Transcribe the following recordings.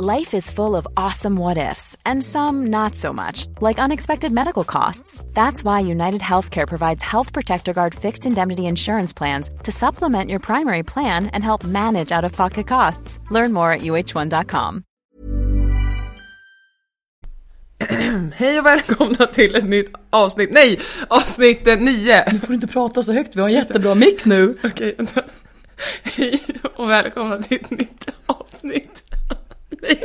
Life is full of awesome what ifs, and some not so much, like unexpected medical costs. That's why United Healthcare provides Health Protector Guard fixed indemnity insurance plans to supplement your primary plan and help manage out of pocket costs. Learn more at uh1.com. Hej och välkomna till ett nytt avsnitt, nej! Avsnitt 9! Du får inte prata så högt, vi har en jättebra mick nu. Okej, vänta. Hej och välkomna till ett nytt avsnitt. Nej,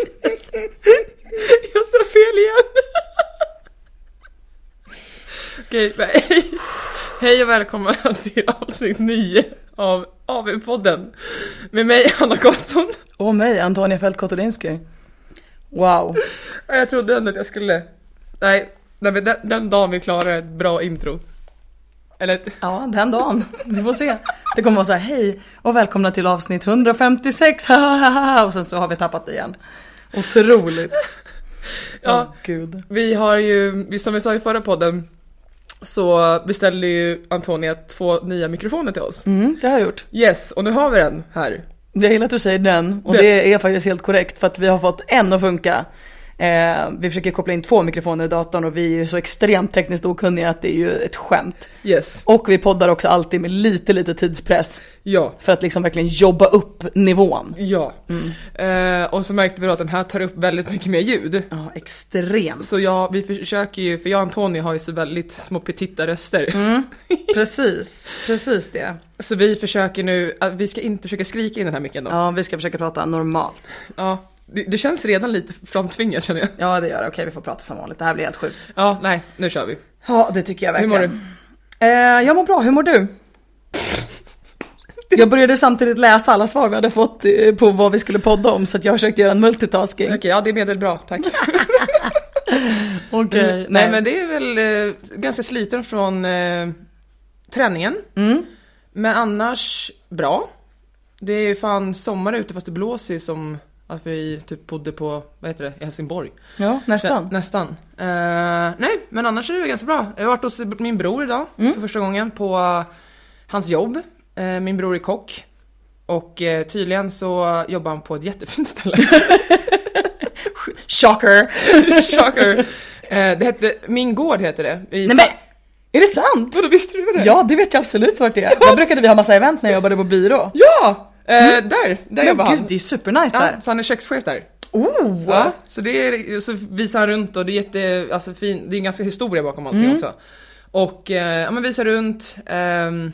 jag sa fel igen. Okej, hej. Hej och välkomna till avsnitt 9 av AV-podden. Med mig Anna Karlsson. Och mig, Antonia Fält Kotolinski. Wow. Jag trodde ändå att jag skulle, nej, den, den dagen vi klarar ett bra intro. Eller? Ja, den dagen. Vi får se. Det kommer vara så här, hej och välkomna till avsnitt 156, och sen så har vi tappat det igen. Otroligt. Ja, Åh, gud. vi har ju, som vi sa i förra podden, så beställde ju Antonia två nya mikrofoner till oss. Mm, det har jag gjort. Yes, och nu har vi den här. Jag gillar att du säger den och Den. det är faktiskt helt korrekt för att vi har fått en att funka. Eh, vi försöker koppla in två mikrofoner i datorn och vi är ju så extremt tekniskt okunniga att det är ju ett skämt. Yes, Och vi poddar också alltid med lite lite tidspress ja. för att liksom verkligen jobba upp nivån. Ja. Eh, och så märkte vi då att den här tar upp väldigt mycket mer ljud. Ja, extremt. Så ja, vi försöker ju, för jag och Antonija har ju så väldigt små petita röster. Precis, precis det. Så vi försöker nu, att vi ska inte försöka skrika in den här micken då. Ja, vi ska försöka prata normalt. Ja, det, det känns redan lite framtvingat känner jag. Ja, det gör det. Okej, vi får prata som vanligt. Det här blir helt sjukt. Ja, nej, nu kör vi. Ja, det tycker jag Hur mår verkligen. Eh, jag mår bra. Hur mår du? Jag började samtidigt läsa alla svar vi hade fått eh, på vad vi skulle podda om så att jag försökte göra en multitasking. Okej, ja det är medelbra, tack. Okej, nej. men det är väl eh, ganska sliten från eh, träningen. Mm. Men annars bra. Det är ju fan sommar ute fast det blåser ju som att vi typ bodde på, vad heter det, i Helsingborg. Ja, nästan. Nä, nästan. Eh, nej, men annars är det ganska bra. Jag har varit hos min bror idag Mm. för första gången på hans jobb. Eh, min bror är kock. Och eh, tydligen så jobbar han på ett jättefint ställe. Shocker! Shocker! Det hette, Min gård heter det. I Nej men, är det sant? Vadå visste du det? Ja, det vet jag absolut vart det är. Där brukade vi ha massa event när jag jobbade på byrå. Ja! Eh, Där, där Men jobbar gud, han. det är supernice Ja, där. så han är kökschef där. Oh! Ja, så det är, så visar han runt och det är jätte, alltså fin, det är ganska historia bakom allting Mm. också. Och eh, ja men visar runt, ehm,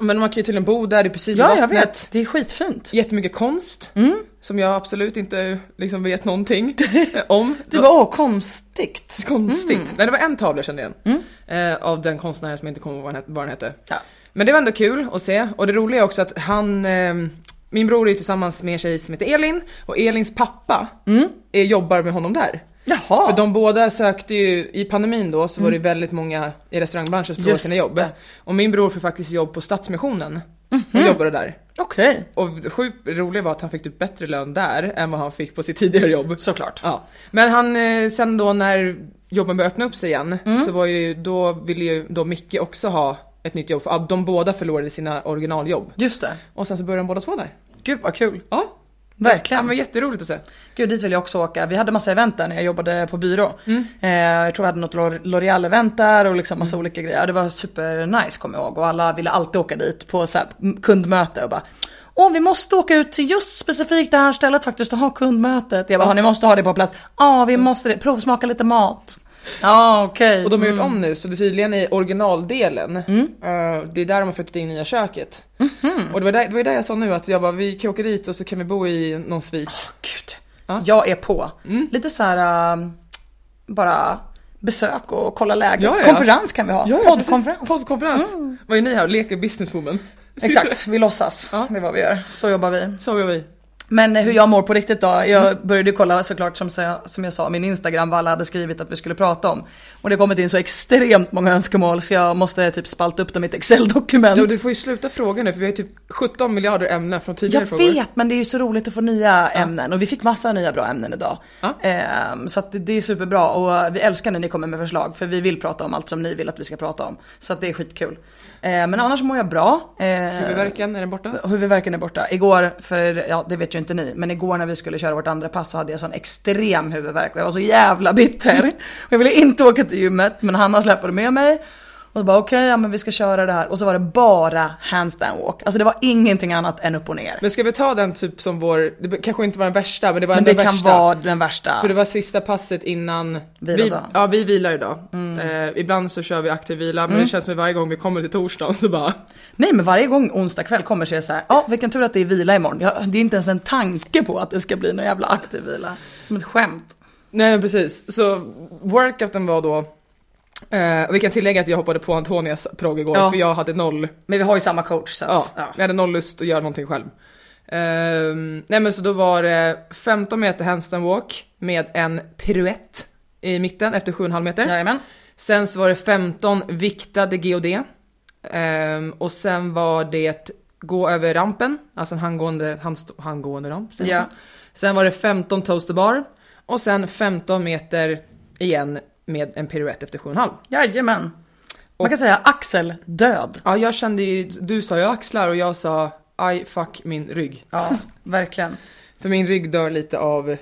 men man kan ju tydligen bo där, det är precis i Ja, jag vet. Det är skitfint. Jättemycket konst, Mm. som jag absolut inte liksom vet någonting om. Du bara, åh konstigt. Konstigt. Mm. Nej det var en tavla kände jag igen. Mm. Eh, av den konstnären som jag inte kommer ihåg vad han hette- vad den hette. Ja. Men det var ändå kul att se och det roliga är också att han, ehm, min bror är tillsammans med en tjej som heter Elin och Elins pappa Mm. är, jobbar med honom där. Jaha. För de båda sökte ju, i pandemin då så var det väldigt många i restaurangbranschen som förlorade sina jobb. det. Och min bror fick faktiskt jobb på Stadsmissionen Mhm. och jobbade där. Okej. Och det sjukt roliga var att han fick typ bättre lön där än vad han fick på sitt tidigare jobb. Såklart. Ja. Men han, eh, sen då när jobben började öppna upp sig igen Mm. så var ju, då ville ju då Micke också ha ett nytt jobb för de båda förlorade sina originaljobb. Just det. Och sen så började de båda två där. Gud vad kul. Ja. Verkligen. Det var jätteroligt att se. Gud dit vill jag också åka. Vi hade massa event där när jag jobbade på byrå. Mm. Eh, jag tror vi hade något L'Or- L'Oreal-event där och liksom massa olika grejer. Det var super nice kommer jag ihåg och alla ville alltid åka dit på så här, kundmöte och bara åh vi måste åka ut till just specifikt det här stället faktiskt och ha kundmötet. Jag bara, "Ja, ni måste ha det på plats. Ja vi måste det, provsmaka lite mat. Ja okej. Och de har gjort om nu så det tydligen i originaldelen, Mm. eh, det är där de har flyttat in nya köket. Mhm. Och det var, där, det var där jag sa nu att jag bara, vi kan åka dit och så kan vi bo i någon svit. Gud. Ja. Mm. Jag är på. Lite så här äh, bara besök och kolla läget. Ja, ja. Konferens kan vi ha. Ja, Poddkonferens. Poddkonferens. Vad är ni här och leker businesswoman? Exakt, vi låtsas. Ja. Det är vad vi gör. Så jobbar vi. Så gör vi. Men hur jag mår på riktigt då? Jag Mm. började ju kolla såklart som, jag- som jag sa min Instagram vad alla hade skrivit att vi skulle prata om. Och det har kommit in så extremt många önskemål så jag måste typ spalta upp dem i ett excel-dokument. Ja, du får ju sluta fråga nu för vi har ju typ 17 miljarder ämnen från tidigare Jag frågor. vet men det är ju så roligt att få nya ämnen och vi fick massa nya bra ämnen idag. Ja. Ehm, så att det, det är superbra och vi älskar när ni kommer med förslag för vi vill prata om allt som ni vill att vi ska prata om. Så att det är skitkul. Ehm, men annars mår jag bra. Ehm, Huvudvärken, är den borta? Huvudvärken är borta. Igår, för ja det vet ju inte ni, men igår när vi skulle köra vårt andra pass så hade jag sån extrem huvudvärk och jag var så jävla bitter. Jag ville inte åka till gymmet men Hanna släpade med mig. Och bara okej, ja men vi ska köra det här. Och så var det bara handstand walk. Alltså det var ingenting annat än upp och ner. Men ska vi ta den typ som vår, det kanske inte var den värsta men det var Men ändå det den kan värsta. vara den värsta. För det var sista passet innan Vilodag. vi, Ja vi vilar idag. Eh, ibland så kör vi aktiv vila men det känns som att varje gång vi kommer till torsdagen så bara Nej men varje gång onsdag kväll kommer så är det så här, ja vilken tur att det är vila imorgon. Ja, det är inte ens en tanke på att det ska bli någon jävla aktiv vila. Som ett skämt. Nej men precis, så workouten var då och vi kan tillägga att jag hoppade på Antonias progg igår Ja. för jag hade noll, Men vi har ju samma coach så ja, att, ja. jag hade noll lust att göra någonting själv. Ehm, nej men så då var det 15 meter handstand walk med en piruett i mitten efter 7,5 meter. Jajamän. Sen så var det 15 viktade GOD. Ehm, och sen var det gå över rampen, alltså en handgående, handst- handgående ramp. man Ja. Sen var det 15 toaster bar. Och sen 15 meter igen med en piruett efter 7,5. Jajamän. Man Och- kan säga Axel död. Ja, jag kände ju, du sa ju axlar och jag sa aj fuck min rygg. Ja, verkligen. För min rygg dör lite av,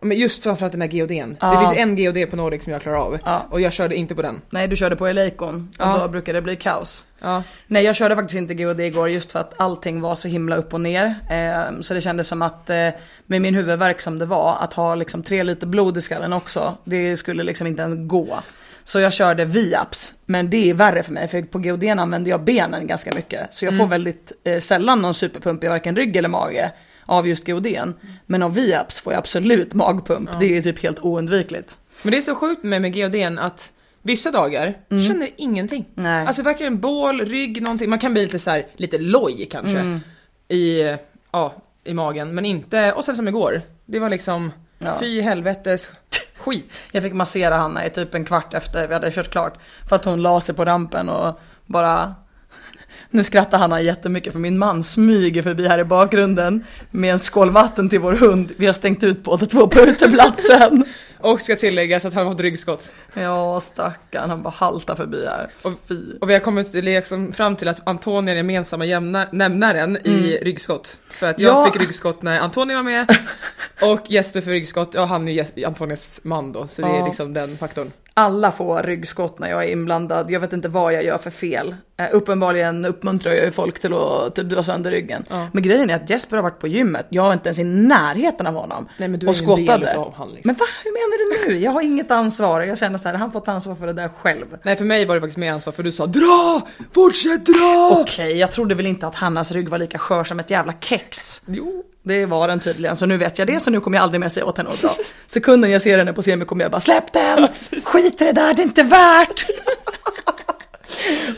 men just framförallt den här GODn. Ja. Det finns en GOD på Nordic som jag klarar av. Ja. Och jag körde inte på den. Nej du körde på Eleikon och Ja. då brukar det bli kaos. Ja. Nej jag körde faktiskt inte GOD igår just för att allting var så himla upp och ner. Eh, så det kändes som att eh, med min huvudvärk som det var, att ha liksom tre liter blod i skallen också, det skulle liksom inte ens gå. Så jag körde VIAPS, men det är värre för mig för på GOD använder jag benen ganska mycket. Så jag får väldigt eh, sällan någon superpump i varken rygg eller mage av just GODn. Men av VIAPS får jag absolut magpump, det är typ helt oundvikligt. Men det är så sjukt med, med GODn att vissa dagar känner ingenting. Nej. Alltså verkligen bål, rygg, någonting. Man kan bli lite så här, lite loj kanske. I, ja, i magen. Men inte, och sen som igår. Det var liksom, Ja. fy helvetes skit. Jag fick massera Hanna i typ en kvart efter vi hade kört klart. För att hon la sig på rampen och bara... Nu skrattar Hanna jättemycket för min man smyger förbi här i bakgrunden med en skål vatten till vår hund. Vi har stängt ut båda två på uteplatsen. Och ska tilläggas att han har ett ryggskott. Ja stackarn, han bara haltar förbi här. Och. Och vi har kommit liksom fram till att Antonija är gemensamma jämna, nämnaren i ryggskott. För att jag Ja. fick ryggskott när Antonija var med och Jesper för ryggskott, ja han är Antonias man då, så det är liksom den faktorn. Alla får ryggskott när jag är inblandad. Jag vet inte vad jag gör för fel. Eh, uppenbarligen uppmuntrar jag ju folk till att typ dra sönder ryggen. Ja. Men grejen är att Jesper har varit på gymmet. Jag var inte ens i närheten av honom. Nej, men du och skottade. liksom. Men va? Hur menar du nu? Jag har inget ansvar. Jag känner så här, han får ta ansvar för det där själv. Nej för mig var det faktiskt mer ansvar för du sa DRA! Fortsätt dra! Okej, jag trodde väl inte att Hannas rygg var lika skör som ett jävla kex. Jo. Det var den tydligen, så nu vet jag det så nu kommer jag aldrig mer säga åt henne att dra. Sekunden jag ser henne på scen kommer jag bara släpp den! Skit i det där, det är inte värt!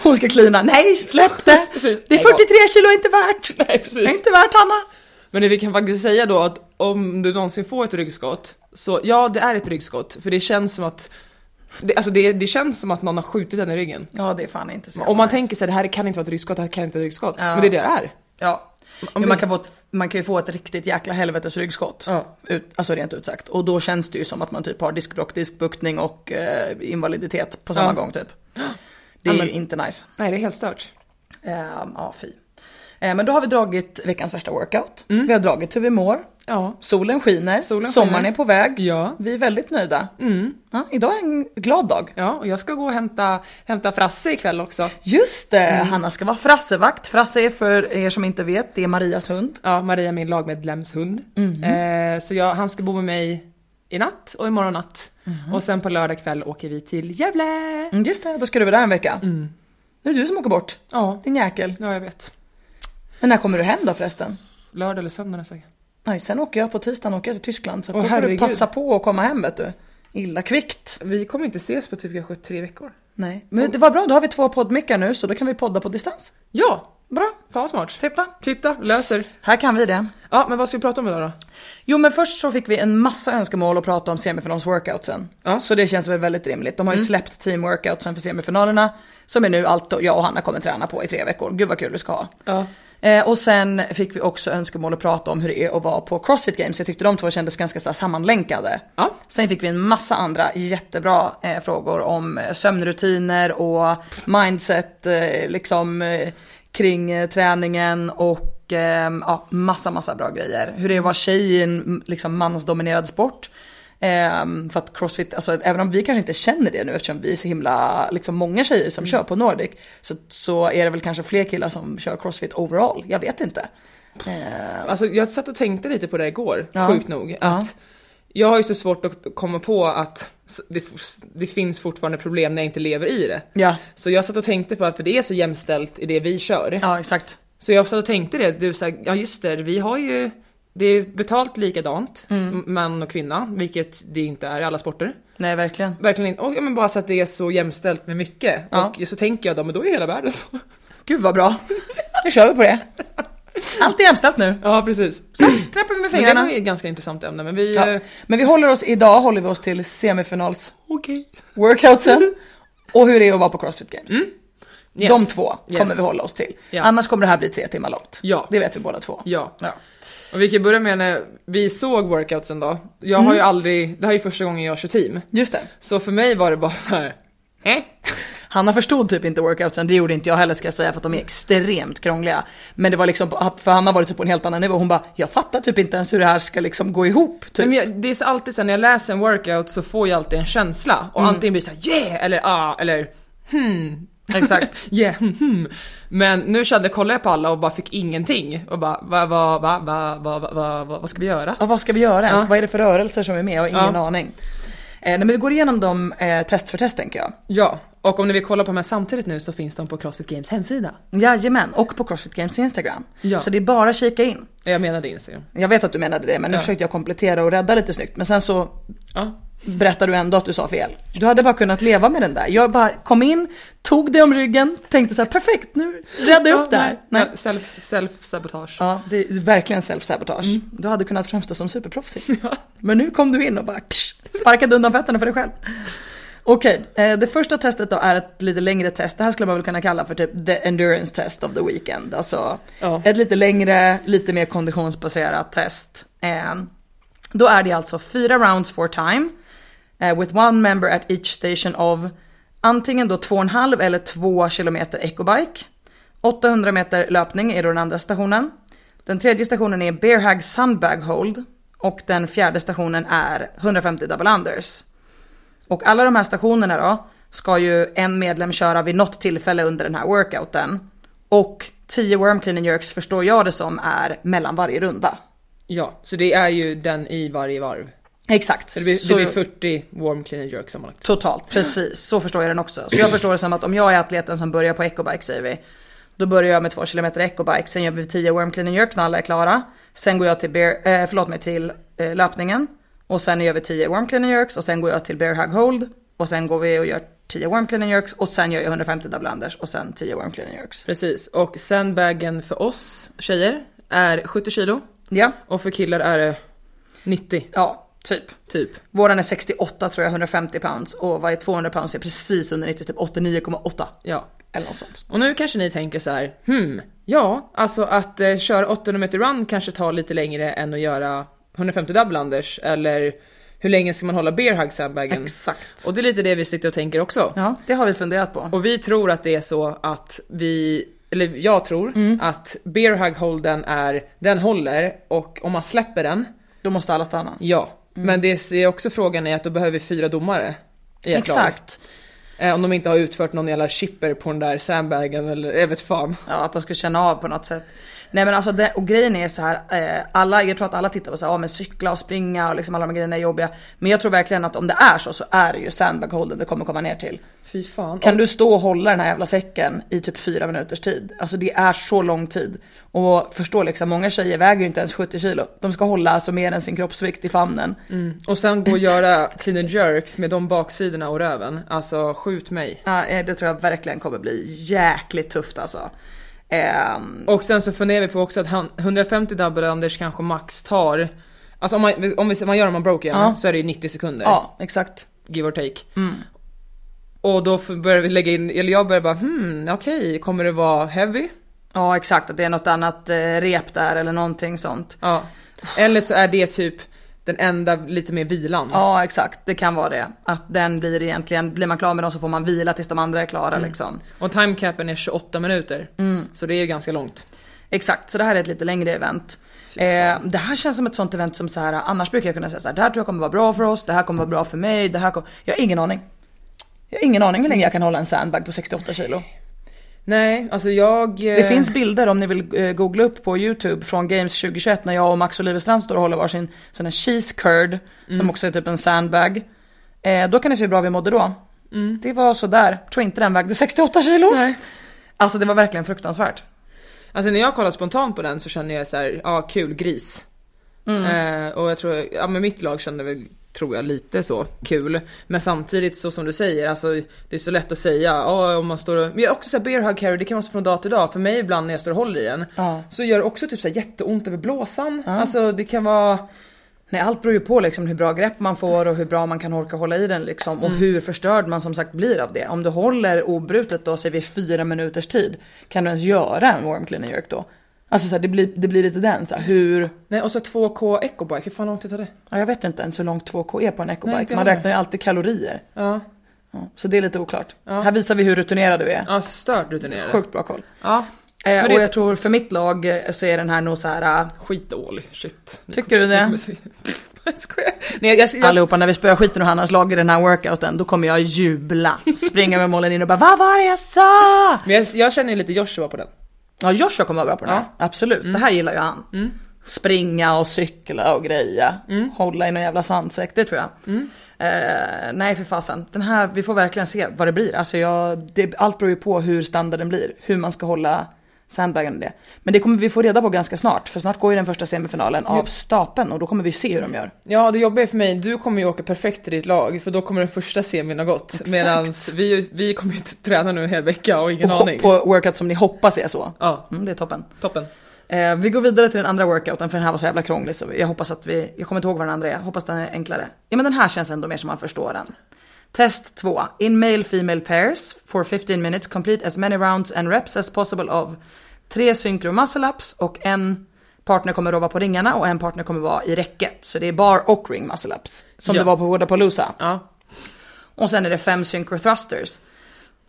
Hon ska klina, nej släpp det! Precis. Det är 43 kilo inte värt! Nej precis. Det är inte värt Hanna! Men det vi kan faktiskt säga då att om du någonsin får ett ryggskott, så ja det är ett ryggskott, för det känns som att det, alltså det, det känns som att någon har skjutit den i ryggen. Ja det är fan inte så Om man nice. tänker sig det här kan inte vara ett ryggskott, det här kan inte vara ett ryggskott. Ja. Men det är det det är. Ja. Om man, kan få ett, man kan ju få ett riktigt jäkla helvetes ryggskott. Ja. Ut, alltså rent ut sagt. Och då känns det ju som att man typ har diskbråck, diskbuktning och eh, invaliditet på samma Ja. gång typ. Det är Ja, men- ju inte nice. Nej det är helt stört. Eh, ja, fy. Eh, men då har vi dragit veckans värsta workout. Vi har dragit hur vi mår. Ja. Solen skiner, Solen sommaren skiner. är på väg. Ja. Vi är väldigt nöjda. Ja, idag är en glad dag. Ja, och jag ska gå och hämta, hämta Frasse ikväll också. Just det, Hanna ska vara Frassevakt. Frasse är för er som inte vet, det är Marias hund. Ja, Maria min lagmedlems hund. Eh, så jag, han ska bo med mig i natt och imorgon natt. Och sen på lördag kväll åker vi till Gävle. Mm, just det, då ska du vara där en vecka. Det är du som åker bort. Ja, Din jäkel. ja jag vet. Men när kommer du hem då förresten? Lördag eller söndag nästa vecka. Nej, sen åker jag på tisdagen åker jag till Tyskland så Åh, då får du herregud. passa på att komma hem vet du. Illa kvickt. Vi kommer inte ses på typ kanske tre veckor. Nej, men det var bra, då har vi två poddmickar nu så då kan vi podda på distans. Ja, Bra, fan vad smart. titta. Titta, löser. Här kan vi det. Ja, men vad ska vi prata om idag då? Jo men först så fick vi en massa önskemål att prata om semifinals-workoutsen. Ja. Så det känns väl väldigt rimligt. De har ju släppt team-workoutsen för semifinalerna. Som är nu allt jag och Hanna kommer träna på i tre veckor. Gud vad kul vi ska ha. Ja. Eh, och sen fick vi också önskemål att prata om hur det är att vara på Crossfit Games. Jag tyckte de två kändes ganska så sammanlänkade. Ja. Sen fick vi en massa andra jättebra eh, frågor om eh, sömnrutiner och mindset eh, liksom eh, kring eh, träningen och ja, massa massa bra grejer. Hur det är att vara tjej i en liksom, mansdominerad sport. Ehm, för att crossfit, alltså, även om vi kanske inte känner det nu eftersom vi är så himla liksom, många tjejer som kör på Nordic så, så är det väl kanske fler killar som kör crossfit overall. Jag vet inte. Ehm, Alltså jag satt och tänkte lite på det igår, Ja. sjukt nog. Ja. Att jag har ju så svårt att komma på att det, det finns fortfarande problem när jag inte lever i det. ja, Så jag satt och tänkte på att, för det är så jämställt i det vi kör. ja exakt. Så jag satt och tänkte det, du sa, ja just det, vi har ju, det är betalt likadant, m- man och kvinna, vilket det inte är i alla sporter. Nej verkligen. Verkligen inte, och ja, men bara så att det är så jämstälpt med mycket. Ja. Och så tänker jag då, men då är hela världen så. Gud vad bra. Nu kör vi på det. Allt är jämställt nu. Ja precis. Så, vi med Men det fingrarna. var ju ett ganska intressant ämne, men vi... Ja. eh, Men vi håller oss, idag håller vi oss till semifinals Okej. workoutsen och hur det är att vara på Crossfit Games. Yes. De två Yes. kommer vi hålla oss till. Ja. Annars kommer det här bli tre timmar långt. Ja. Det vet vi båda två. Ja. Ja. Och vi kan börja med när vi såg workoutsen då. Jag har ju aldrig, det här är ju första gången jag kör team. Just det. Så för mig var det bara så här. Eh? Hanna förstod typ inte workoutsen, det gjorde inte jag heller ska jag säga för att de är extremt krångliga. Men det var liksom, för Hanna var det typ på en helt annan nivå. Hon bara, jag fattar typ inte ens hur det här ska liksom gå ihop. Typ. Men jag, det är alltid så när jag läser en workout så får jag alltid en känsla. Och antingen blir det så här yeah eller ah eller hmm. Exakt. Yeah, hmm. Men nu kände, kollade jag på alla och bara fick ingenting. Och bara va, va, va, va, va, va, va, va vad ska vi göra? Ja, vad ska vi göra ens? Ja. Vad är det för rörelser som är med? Jag har ingen Ja. aning. Eh, men vi går igenom dem eh, test för test tänker jag. Ja, och om ni vill kolla på mig samtidigt nu så finns de på Crossfit Games hemsida. Jajamän, och på Crossfit Games Instagram. Ja. Så det är bara att kika in. Jag menade Instagram. Jag vet att du menade det men nu Ja. försökte jag komplettera och rädda lite snyggt. Men sen så Ja. berättar du ändå att du sa fel. Du hade bara kunnat leva med den där. Jag bara kom in, tog det om ryggen, tänkte så här perfekt nu räddade jag upp det här. Nej. Ja, self, self-sabotage. Ja, det är verkligen self-sabotage. Du hade kunnat framstå som superproffsig. Men nu kom du in och bara tsch, sparkade undan fötterna för dig själv. Okej, eh, det första testet då är ett lite längre test. Det här skulle man väl kunna kalla för typ the endurance test of the weekend. Alltså Ja. ett lite längre, lite mer konditionsbaserat test. Eh, då är det alltså fyra rounds for time. eh, with one member at each station of antingen då 2,5 eller 2 kilometer ecobike. 800 meter löpning är då den andra stationen. Den tredje stationen är Bear Hag Sandbag Hold. Och den fjärde stationen är 150 double unders. Och alla de här stationerna då ska ju en medlem köra vid något tillfälle under den här workouten. Och 10 worm clean and jerks förstår jag det som är mellan varje runda. Ja, så det är ju den i varje varv. Exakt. Så det blir, Så- det blir 40 warm clean and jerk sammanlagt. Totalt, precis. Så förstår jag den också. Så jag förstår det som att om jag är atleten som börjar på ecobike säger vi. Då börjar jag med 2 km ecobike, sen gör vi 10 worm clean and jerks när alla är klara. Sen går jag till, bear, eh, förlåt mig, till eh, löpningen. Och sen gör vi 10 worm clean and jerks och sen går jag till bear hug hold. Och sen går vi och gör 10 worm clean and jerks och sen gör jag 150 double unders och sen 10 worm clean and jerks. Precis, och sandbagen för oss tjejer är 70 kilo Ja, och för killar är det 90 ja, typ. typ. Våran är 68 tror jag, 150 pounds och varje 200 pounds är precis under 90, typ 89,8. Ja. Eller något sånt. Och nu kanske ni tänker så här, hmm, ja, alltså att eh, köra 800 meter run kanske tar lite längre än att göra 150 double unders eller hur länge ska man hålla bear hug sandbagen? Exakt. Och det är lite det vi sitter och tänker också. Ja, det har vi funderat på. Och vi tror att det är så att vi eller jag tror, Mm. att bear hug holden är, den håller och om man släpper den, Då måste alla stanna. ja. Mm. Men det är också frågan är att då behöver vi fyra domare i ett Exakt. lag. Eh, om de inte har utfört någon jävla chipper på den där sandbagen eller jag vet fan. Ja, att de ska känna av på något sätt. Nej men alltså det, och grejen är så här, eh, alla, jag tror att alla tittar på så här, ja men cykla och springa och liksom alla de här grejerna är jobbiga. Men jag tror verkligen att om det är så så är det ju sandbag holden det kommer komma ner till. Fy fan. Kan du stå och hålla den här jävla säcken i typ fyra minuters tid? Alltså det är så lång tid. Och förstå liksom, många tjejer väger ju inte ens 70 kilo. De ska hålla alltså mer än sin kroppsvikt i famnen. Och sen gå och göra clean and jerks med de baksidorna och röven. Alltså skjut mig. Ja, eh, det tror jag verkligen kommer bli jäkligt tufft alltså. Ehm, Och sen så funderar vi på också att han, 150 double unders kanske max tar, alltså om man, om vi, man gör dem on broke igen Ja. så är det ju 90 sekunder. ja, exakt. Give or take. Och då börjar vi lägga in, eller jag börjar bara hmm okej, kommer det vara heavy? Ja, exakt. Att det är något annat eh, rep där eller någonting sånt. Ja. Eller så är det typ den enda lite mer vilan. Ja, exakt. Det kan vara det. Att den blir egentligen, blir man klar med dem så får man vila tills de andra är klara liksom. Och timecapen är 28 minuter. Så det är ju ganska långt. Exakt, så det här är ett lite längre event. Eh, det här känns som ett sånt event som så här, annars brukar jag kunna säga så här, det här tror jag kommer vara bra för oss, det här kommer vara bra för mig, det här kommer... Jag har ingen aning. Jag har ingen aning hur länge jag kan hålla en sandbag på 68 kilo. Nej, alltså jag... Det finns bilder om ni vill eh, googla upp på youtube från Games 2021 när jag och Max Oliverstrand står och håller varsin sån här cheese curd som också är typ en sandbag. Eh, då kan ni se hur bra vi mådde då. Det var sådär, tror inte den vägde 68 kilo. Nej. Alltså det var verkligen fruktansvärt. Alltså när jag kollar spontant på den så känner jag så här, ja kul gris. Eh, och jag tror, ja men mitt lag kände väl, tror jag lite så, kul. Men samtidigt så som du säger, alltså det är så lätt att säga, ja om man står och, men också såhär bear hug carry, det kan vara så från dag till dag. För mig ibland när jag står och håller i den, Ja. så gör det också typ så här jätteont över blåsan. Alltså det kan vara, Nej, allt beror ju på liksom hur bra grepp man får och hur bra man kan orka hålla i den liksom och hur förstörd man som sagt blir av det. Om du håller obrutet då säger vi fyra minuters tid, kan du ens göra en warm clean and jerk då? Alltså så här, det, blir, det blir lite den så här, hur, nej och så 2K ecobike, hur fan lång tid tar det? ja, jag vet inte ens hur långt 2K är på en Nej, ecobike. inte Man räknar ju alltid kalorier. Ja, Ja, så det är lite oklart. Här visar vi hur rutinerad du är. ja stört rutinerad. Sjukt bra koll. Ja, Eh, Men och det- jag tror för mitt lag eh, så är den här nog så här. äh, skitdålig, shit. Tycker du det? Nej, jag, jag, Allihopa när vi spöar skiten ur Hannas lag i den här workouten då kommer jag jubla. Springa med målen in och bara vad var det jag sa? men jag, jag känner ju lite Joshua på den. Ja Joshua kommer vara bra på den här. Ja. Absolut, det här gillar ju han. Springa och cykla och greja. Hålla i någon jävla sandsäck, det tror jag. Eh, nej för fasen, den här, vi får verkligen se vad det blir. Alltså jag, det, allt beror ju på hur standarden blir, hur man ska hålla sandbagen och det. Men det kommer vi få reda på ganska snart, för snart går ju den första semifinalen av stapeln och då kommer vi se hur de gör. Ja det jobbiga är för mig, du kommer ju åka perfekt i ditt lag för då kommer den första semin ha gått. Medan vi, vi kommer ju träna nu en hel vecka och ingen Och aning. på workout som ni hoppas är så. Ja, Mm, det är toppen. toppen. Eh, vi går vidare till den andra workouten för den här var så jävla krånglig så jag hoppas att vi, jag kommer inte ihåg vad den andra är, jag hoppas den är enklare. Ja men den här känns ändå mer som man förstår den. Test 2. In male female pairs for 15 minutes complete as many rounds and reps as possible of tre synkro muscle ups och en partner kommer att vara på ringarna och en partner kommer vara i räcket. Så det är bar och ring muscle ups. Som Ja. det var på Wodapalooza. Ja. Och sen är det fem synchro thrusters.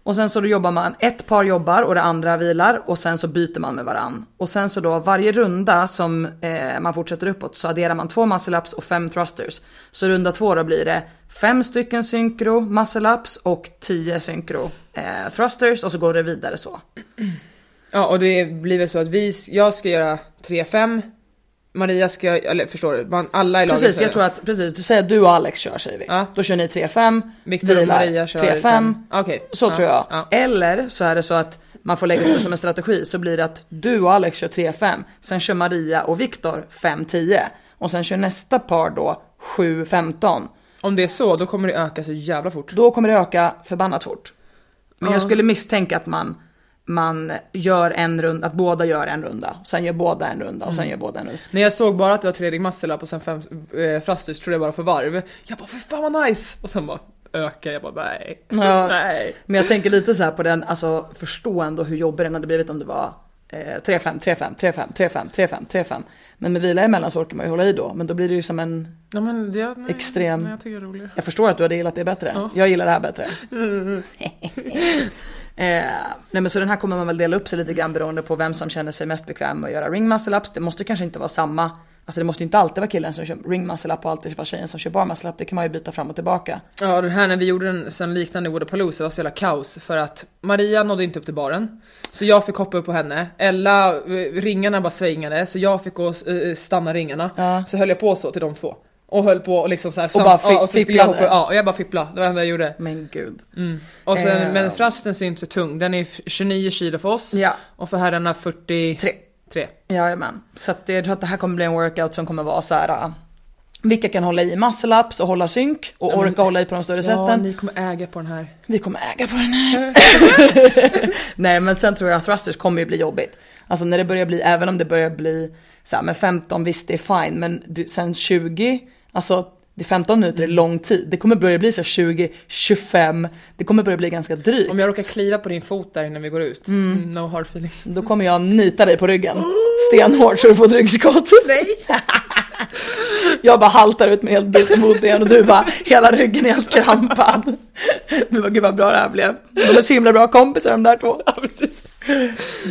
Och sen så då jobbar man, ett par jobbar och det andra vilar och sen så byter man med varann. Och sen så då varje runda som eh, man fortsätter uppåt så adderar man två muscle ups och fem thrusters. Så runda två då blir det fem stycken synkro muscle ups och tio synkro eh, thrusters och så går det vidare så. ja och det blir väl så att vi, jag ska göra 3-5, Maria ska, eller förstår du, man, alla i laget Precis, jag tror att, precis, säger att du och Alex kör säger vi. Ja. Då kör ni 3-5, Viktor och Maria kör 3-5, fem. Okej. Så Ja, tror jag. ja. Eller så är det så att man får lägga upp det som en strategi så blir det att du och Alex kör 3-5, sen kör Maria och Viktor 5-10 och sen kör nästa par då 7-15. Om det är så, då kommer det öka så jävla fort. Då kommer det öka förbannat fort. Men jag Ja. skulle misstänka att man, man gör en runda, att båda gör en runda, sen gör båda en runda och sen gör båda en runda. När jag såg bara att det var tre ring muscle up och sen fem eh, thrusters trodde jag bara för varv. Jag bara för fan vad nice! Och sen bara öka, jag bara nej. Ja. nej. Men jag tänker lite så här på den, alltså förstå ändå hur jobbig den hade blivit om det var eh, 3-5, 3-5, 3-5, 3-5, 3-5, 3-5. Men med vila emellan så orkar man ju hålla i då, men då blir det ju som en, Ja, det, nej, Extrem. Nej, jag jag förstår att du hade gillat det bättre. Jag gillar det här bättre. Eh, nej men så den här kommer man väl dela upp sig lite grann beroende på vem som känner sig mest bekväm med att göra ring muscle ups. Det måste kanske inte vara samma, alltså det måste inte alltid vara killen som kör ring muscle up och alltid vara tjejen som kör bar muscle up. Det kan man ju byta fram och tillbaka. Ja den här när vi gjorde den sen liknande i Woodapalooza var så jävla kaos för att Maria nådde inte upp till baren. Så jag fick hoppa upp på henne, Ella, eh, ringarna bara svängade så jag fick gå och eh, stanna ringarna. Ja. Så höll jag på så till de två. Och höll på och liksom så här, sam- bara fi- ja, och så skulle jag hoppa, fipplade. ja och jag bara fipplade, det var det enda jag gjorde. Men gud. Mm. Och sen, Eh. men thrusten är inte så tung, den är f- 29 kilo för oss Ja. och för herrarna 43. Tre. Jajamän. Så att jag tror att det här kommer bli en workout som kommer vara så här. äh, vilka kan hålla i muscle ups och hålla synk och men- orka hålla i på de större Ja, sätten. ni kommer äga på den här. Vi kommer äga på den här. Nej men sen tror jag att thrusters kommer ju bli jobbigt. Alltså när det börjar bli, även om det börjar bli så här med 15 visst det är fine men du, sen 20, alltså det är 15 minuter är lång tid. Det kommer börja bli så här 20, 25, det kommer börja bli ganska drygt. Om jag råkar kliva på din fot där innan vi går ut, mm. no hard feelings. Då kommer jag nita dig på ryggen stenhårt så du får ett ryggskott. Nej! jag bara haltar ut med helt brutet motben och du bara hela ryggen är helt krampad. Du bara gud vad bra det här blev. De är så himla bra kompisar de där två. Ja, precis.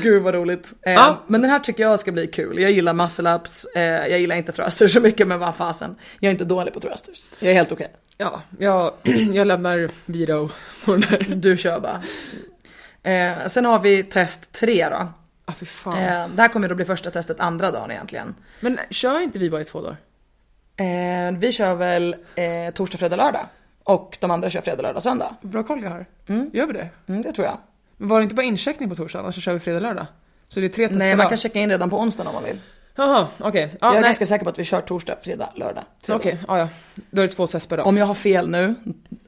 Gud vad roligt. Eh, Ja. Men den här tycker jag ska bli kul. Jag gillar muscle ups, eh, jag gillar inte thrusters så mycket men vad fasen. Jag är inte dålig på thrusters. Jag är helt okej. Ja, jag, jag lämnar Vito på den här. Du kör bara. Eh, sen har vi test 3 då. Ah, fy fan. Eh, det här kommer då bli första testet andra dagen egentligen. Men kör inte vi bara i två dagar? Eh, vi kör väl eh, torsdag, fredag, lördag. Och de andra kör fredag, lördag, söndag. Bra koll jag har. Gör vi det? Mm, det tror jag. Men var det inte bara incheckning på torsdagen och så kör vi fredag, lördag? Så det är tre test Nej, man kan checka in redan på onsdagen om man vill. Jaha, okej. Ja, jag är nej. ganska säker på att vi kör torsdag, fredag, lördag. Okej, ja, ja. Då är det två test per dag. Om jag har fel nu,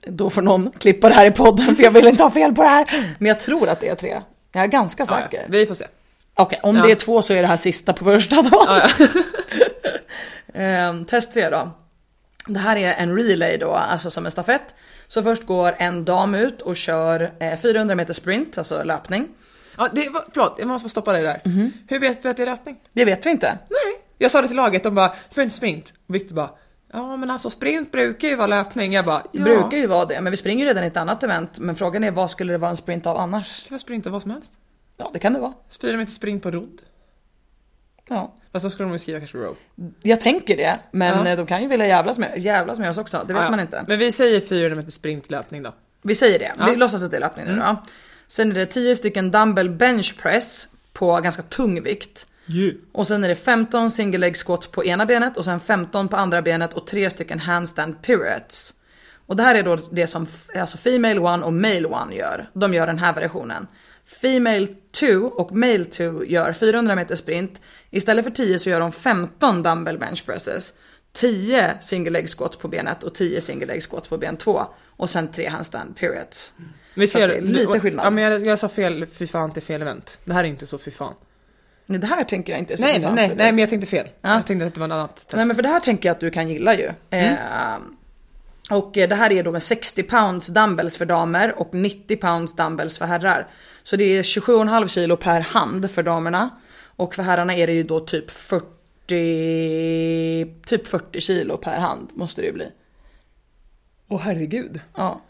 då får någon klippa det här i podden för jag vill inte ha fel på det här. Men jag tror att det är tre. Jag är ganska säker. ja. Vi får se. Okej, om Ja. det är två så är det här sista på första dagen. Ehm, test 3 då. Det här är en relay då, alltså som en stafett. Så först går en dam ut och kör eh, 400 meter sprint, alltså löpning. ja det var, förlåt, jag måste stoppa dig där. Mhm. Hur vet vi att det är löpning? Det vet vi inte. Nej. Jag sa det till laget, de bara, för inte sprint. Och Victor bara, ja men alltså sprint brukar ju vara löpning. Jag bara, Det ja. brukar ju vara det, men vi springer ju redan i ett annat event. Men frågan är vad skulle det vara en sprint av annars? kan jag sprinta vad som helst. Ja, det kan det vara. Fyra meter sprint på rodd. Ja. Fast så skulle de ju skriva kanske row. Jag tänker det, men Ja. eh, de kan ju vilja jävlas med, jävlas med oss också. Det vet Ja, ja. man inte. Men vi säger 400 meter sprintlöpning då. Vi säger det. Ja. Mm. Vi låtsas att det är löpning nu då. Sen är det 10 stycken dumbbell bench press på ganska tung vikt. Och sen är det 15 single leg squats på ena benet och sen 15 på andra benet och 3 stycken handstand pirouettes. Och det här är då det som f- alltså female one och male one gör. De gör den här versionen. Female 2 och male 2 gör 400 meter sprint. Istället för 10 så gör de 15 dumbbell bench presses. 10 single leg squats på benet och 10 single leg squats på ben 2. Och sen 3 handstand pirouettes. Vi Så att det är lite skillnad. Ja men jag, jag sa fel, fy fan till fel event. Det här är inte så fy fan. Nej, det här tänker jag inte så Nej nej nej, nej men jag tänkte fel. Ja. Jag tänkte att det var ett annat test. Nej men för det här tänker jag att du kan gilla ju. Mm. Eh, och det här är då med 60 pounds dumbbells för damer och 90 pounds dumbbells för herrar. Så det är 27,5 kilo per hand för damerna. Och för herrarna är det ju då typ 40, typ 40 kilo per hand måste det ju bli. Åh herregud. Ja.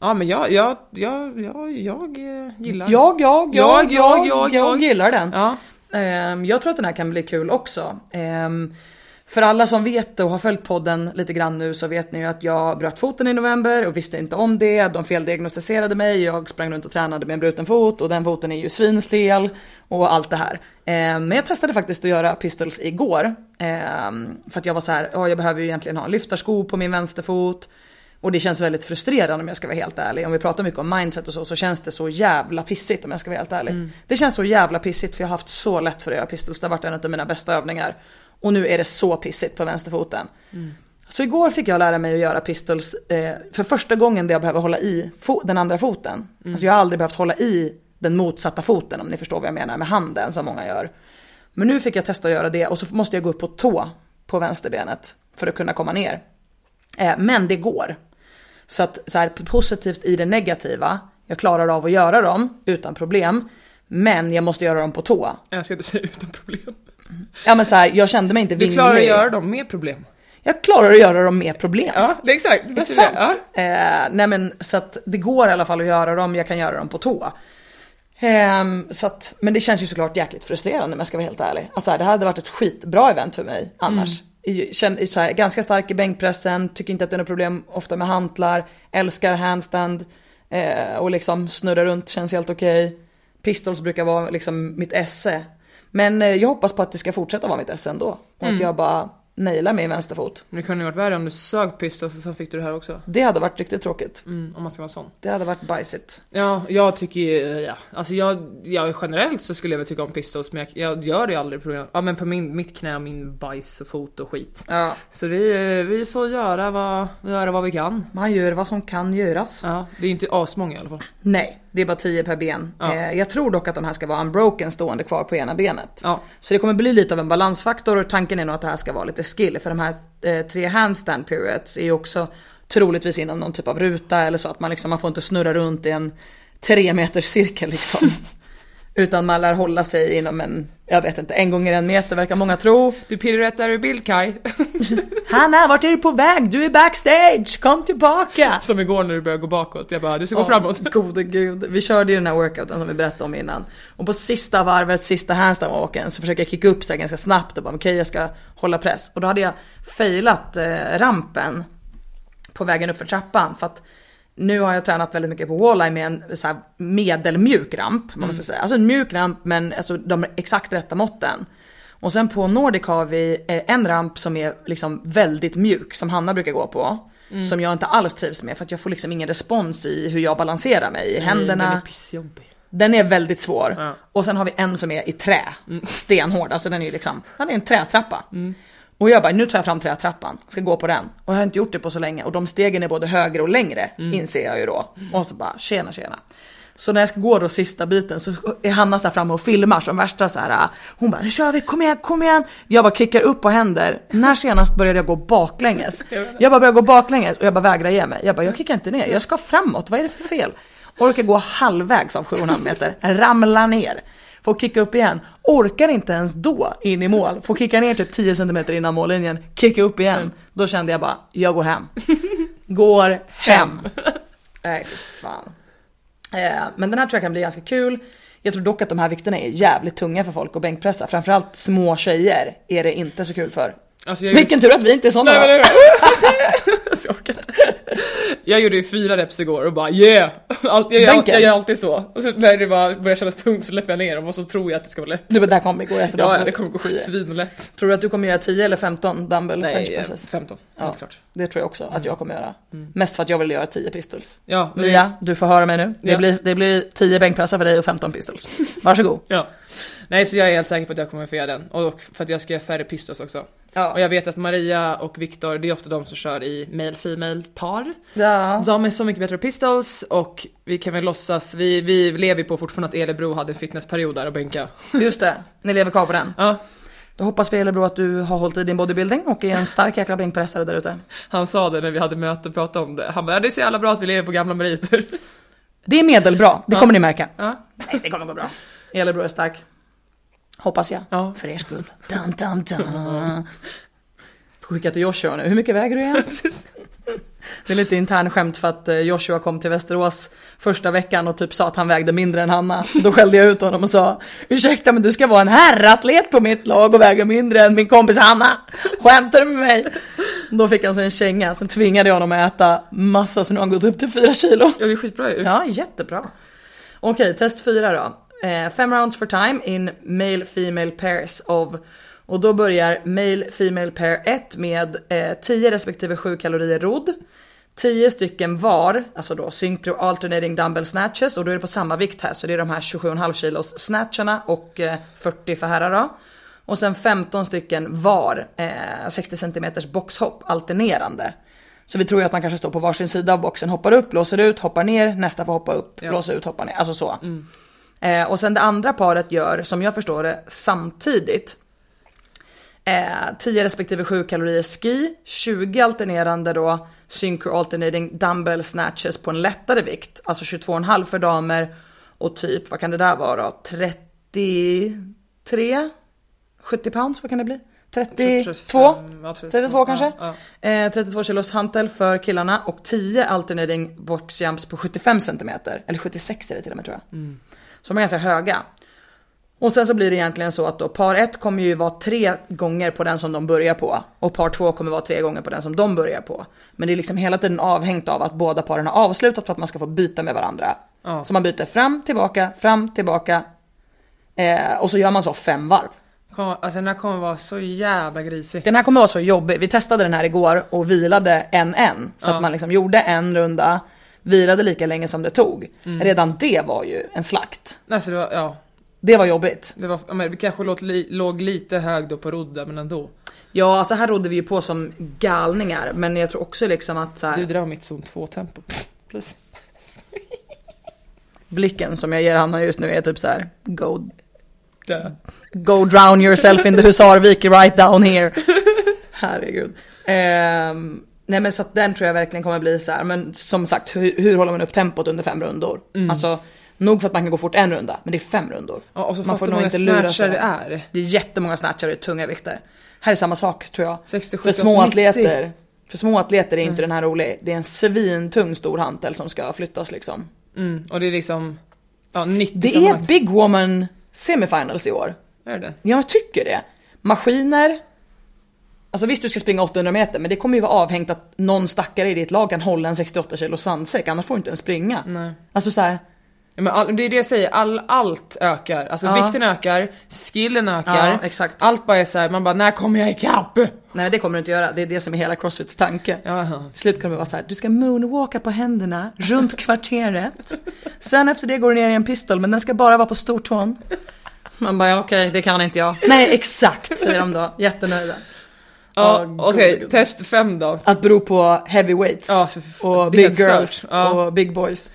Ja men jag, jag, jag, jag, jag eh, gillar Jag, jag, jag, jag, jag, jag. gillar den. Ja. Ehm, jag tror att den här kan bli kul också. För alla som vet och har följt podden lite grann nu så vet ni ju att jag bröt foten i november och visste inte om det. De feldiagnostiserade mig, jag sprang runt och tränade med en bruten fot och den foten är ju svinstel och allt det här. Ehm, men jag testade faktiskt att göra pistols igår. Ehm, för att jag var så här, ja jag behöver ju egentligen ha en lyftarsko på min vänsterfot. Och det känns väldigt frustrerande om jag ska vara helt ärlig. Om vi pratar mycket om mindset och så, så känns det så jävla pissigt om jag ska vara helt ärlig. Det känns så jävla pissigt för jag har haft så lätt för att göra pistols. Det har varit en av mina bästa övningar. Och nu är det så pissigt på vänsterfoten. Så igår fick jag lära mig att göra pistols eh, för första gången där jag behöver hålla i den andra foten. Alltså jag har aldrig behövt hålla i den motsatta foten om ni förstår vad jag menar med handen som många gör. Men nu fick jag testa att göra det och så måste jag gå upp på tå på vänsterbenet för att kunna komma ner. Eh, men det går. Så att så här, positivt i det negativa, jag klarar av att göra dem utan problem. Men jag måste göra dem på tå. Jag ska inte säga utan problem. Ja men så här, jag kände mig inte Du vinglig. klarar att göra dem med problem. jag klarar att göra dem med problem. Ja, det är exakt. Det är det. Eh, nej men så att det går i alla fall att göra dem, jag kan göra dem på tå. Ehm, så att, men det känns ju såklart jäkligt frustrerande om jag ska vara helt ärlig. Att så här, det här hade varit ett skitbra event för mig annars. I- Känn, så här, ganska stark i bänkpressen, tycker inte att det är något problem ofta med hantlar, älskar handstand eh, och liksom snurra runt känns helt okej. Pistols brukar vara liksom mitt esse. Men eh, jag hoppas på att det ska fortsätta vara mitt esse ändå. Och att jag bara nailar min vänsterfot. Men det kunde ju varit värre om du sög pistols och sen fick du det här också. Det hade varit riktigt tråkigt. Mm, om man ska vara sån. Det hade varit bajsigt. Ja, jag tycker ju, ja. Alltså jag, jag generellt så skulle jag väl tycka om pistols men jag, jag gör det aldrig på, ja, men på min, mitt knä och min bajs och fot och skit. Ja. Så vi, eh, vi får göra vad, göra vad vi kan. Man gör vad som kan göras. Ja, det är inte asmånga i alla fall. Nej, det är bara 10 per ben. Ja. Eh, jag tror dock att de här ska vara unbroken stående kvar på ena benet. Ja. Så det kommer bli lite av en balansfaktor och tanken är nog att det här ska vara lite skill. För de här eh, tre handstand periods är ju också troligtvis inom någon typ av ruta eller så att man liksom, man får inte snurra runt i en tre meters cirkel liksom. Utan man lär hålla sig inom en, jag vet inte, en gånger en meter verkar många tro. Du piruettar ur bild Kai. Hanna, vart är du på väg? Du är backstage, kom tillbaka! Som igår när du började gå bakåt. Jag bara, du ska gå Ja, framåt. Gode gud. Vi körde ju den här workouten som vi berättade om innan. Och på sista varvet, sista handstand-walken så försöker jag kicka upp här ganska snabbt och bara okej jag ska hålla press. Och då hade jag failat eh, rampen på vägen upp för trappan för att nu har jag tränat väldigt mycket på walleye med en så medelmjuk ramp, vad man ska säga. Alltså en mjuk ramp men alltså de exakt rätta måtten. Och sen på Nordic har vi eh, en ramp som är liksom väldigt mjuk, som Hanna brukar gå på. Som jag inte alls trivs med för att jag får liksom ingen respons i hur jag balanserar mig i händerna. Den är pissjobbig. Den är väldigt svår. Ja. Och sen har vi en som är i trä. Stenhård, alltså den är ju liksom, den är en trätrappa. Och jag bara, nu tar jag fram trätrappan, ska gå på den. Och jag har inte gjort det på så länge och de stegen är både högre och längre, inser jag ju då. Och så bara, tjena tjena. Så när jag ska gå då sista biten så är Hanna så här framme och filmar som värsta så här. Hon bara, nu kör vi, kom igen, kom igen. Jag bara kickar upp på händer. När senast började jag gå baklänges? Jag bara börjar gå baklänges och jag bara vägrar ge mig. Jag bara, jag kickar inte ner, jag ska framåt, vad är det för fel? Orkar gå halvvägs av 7,5 meter, ramla ner. Får kicka upp igen, orkar inte ens då in i mål. Får kicka ner typ 10 cm innan mållinjen, kicka upp igen. Då kände jag bara, jag går hem. Går hem. Nej fy fan. Eh, men den här tror jag kan bli ganska kul. Jag tror dock att de här vikterna är jävligt tunga för folk att bänkpressa. Framförallt små tjejer är det inte så kul för. Alltså jag Vilken tur att vi inte är såna Nej, jag orkar inte. Jag gjorde ju fyra reps igår och bara yeah! Jag, jag, jag gör alltid så. Och så när det bara börjar kännas tungt så släpper jag ner dem och så tror jag att det ska vara lätt. Du, det här kommer gå jättebra. Ja, det kommer gå 10. svinlätt. Tror du att du kommer göra 10 eller 15 dumbbell bench Nej, presses? 15. Ja. Helt klart. Det tror jag också att jag kommer göra. Mest för att jag vill göra 10 pistols. Ja, men- Mia, du får höra mig nu. Det, Ja. blir, det blir 10 bänkpressar för dig och 15 pistols. Varsågod. Ja. Nej så jag är helt säker på att jag kommer få göra den. Och för att jag ska göra färre pistols också. Ja. Och jag vet att Maria och Viktor, det är ofta de som kör i male-female par. ja. De är så mycket bättre på pistols och vi kan väl låtsas, vi, vi lever på fortfarande att Elebro hade en fitnessperiod där och bänka. Just det, ni lever kvar på den. Ja, Då hoppas vi Elebro att du har hållit i din bodybuilding och är en stark jäkla bänkpressare där ute. han sa det när vi hade möte och pratade om det. Han bara, "Ja, det är så jävla bra att vi lever på gamla meriter. Det är medelbra, det Ja. kommer ni märka. Ja. Nej, det kommer gå bra. Elebro är stark. Hoppas jag. Ja. För er skull. Dum, dum. Får skicka till Joshua nu. Hur mycket väger du igen? Det är lite intern skämt för att eh, Joshua kom till Västerås första veckan och typ sa att han vägde mindre än Hanna. Då skällde jag ut honom och sa Ursäkta men du ska vara en herratlet på mitt lag och väga mindre än min kompis Hanna. Skämtar du med mig? Då fick han sig en känga, sen tvingade jag honom att äta massa så nu har han gått upp till 4 kilo. Ja det är skitbra ju. Ja, jättebra. Okej, test 4 då. Eh, fem rounds for time in male female pairs of och då börjar male female pair 1 med eh, 10 respektive 7 kalorier rodd. 10 stycken var, alltså då synchro alternating dumbbell snatches och då är det på samma vikt här så det är de här 27,5 kilos snatcharna och eh, 40 för herrar då. Och sen 15 stycken var eh, 60 cm boxhopp alternerande. Så vi tror ju att man kanske står på varsin sida av boxen, hoppar upp, låser ut, hoppar ner, nästa får hoppa upp, Ja. låser ut, hoppar ner. Alltså så. Eh, och sen det andra paret gör, som jag förstår det, samtidigt eh, 10 respektive 7 kalorier ski, 20 alternerande då synchro alternating dumbbell snatches på en lättare vikt, alltså 22,5 för damer och typ, vad kan det där vara då? 33? 70 pounds, vad kan det bli? 32? ja, 32 kanske? Ja, ja. Eh, 32 kilos hantel för killarna och 10 alternating box jumps på 75 cm. Eller 76 är det till och med tror jag. Så de är ganska höga. Och sen så blir det egentligen så att då par 1 kommer ju vara tre gånger på den som de börjar på. Och par 2 kommer vara tre gånger på den som de börjar på. Men det är liksom hela tiden avhängt av att båda paren har avslutat för att man ska få byta med varandra. Ja. Så man byter fram, tillbaka, fram, tillbaka. Eh, och så gör man så fem varv. Alltså den här kommer vara så jävla grisig. Den här kommer vara så jobbig. Vi testade den här igår och vilade en en. Så Ja. att man liksom gjorde en runda, vilade lika länge som det tog. Mm. Redan det var ju en slakt. Alltså det var, ja. Det var jobbigt. Det, var, men det kanske låg, låg lite hög då på rodda men ändå. Ja, alltså här rodde vi ju på som galningar. Men jag tror också liksom att så här, Du, var mitt zon 2 tempo. Please. blicken som jag ger Hanna just nu är typ så här: go, Där. go drown yourself in the husarvik right down here. Herregud. Ehm, nej men så att den tror jag verkligen kommer bli så här. men som sagt hur, hur håller man upp tempot under fem rundor? Mm. Alltså nog för att man kan gå fort en runda, men det är fem rundor. Ja, och så Man får nog inte lura sig. det är. Det är jättemånga snatchar och tunga vikter. Här är samma sak tror jag. 60, För 70, små 90. atleter, för små atleter är inte den här rolig. Det är en svintung stor hantel som ska flyttas liksom. Mm, och det är liksom, ja 90 Det är. Big Woman semifinals i år. Är det? Ja, jag tycker det. Maskiner. Alltså visst du ska springa 800 meter men det kommer ju vara avhängt att någon stackare i ditt lag kan hålla en 68 kilo sandsäck annars får du inte ens springa. Nej. Alltså så här, Ja, men all, det är det jag säger, all, allt ökar. Alltså Ja. vikten ökar, skillen ökar. Ja, exakt. Allt bara är så här, man bara när kommer jag ikapp? nej det kommer du inte göra. Det är det som är hela crossfits tanke. Ja. Till slut kommer det vara så här, du ska moonwalka på händerna runt kvarteret. Sen efter det går du ner i en pistol men den ska bara vara på stortån. Man bara, ja, okej det kan inte jag. Nej exakt säger de då, jättenöjda. Ja, Åh, okej, gud. test 5 då. Att bero på heavyweights för- och big girls. Ja. och big boys.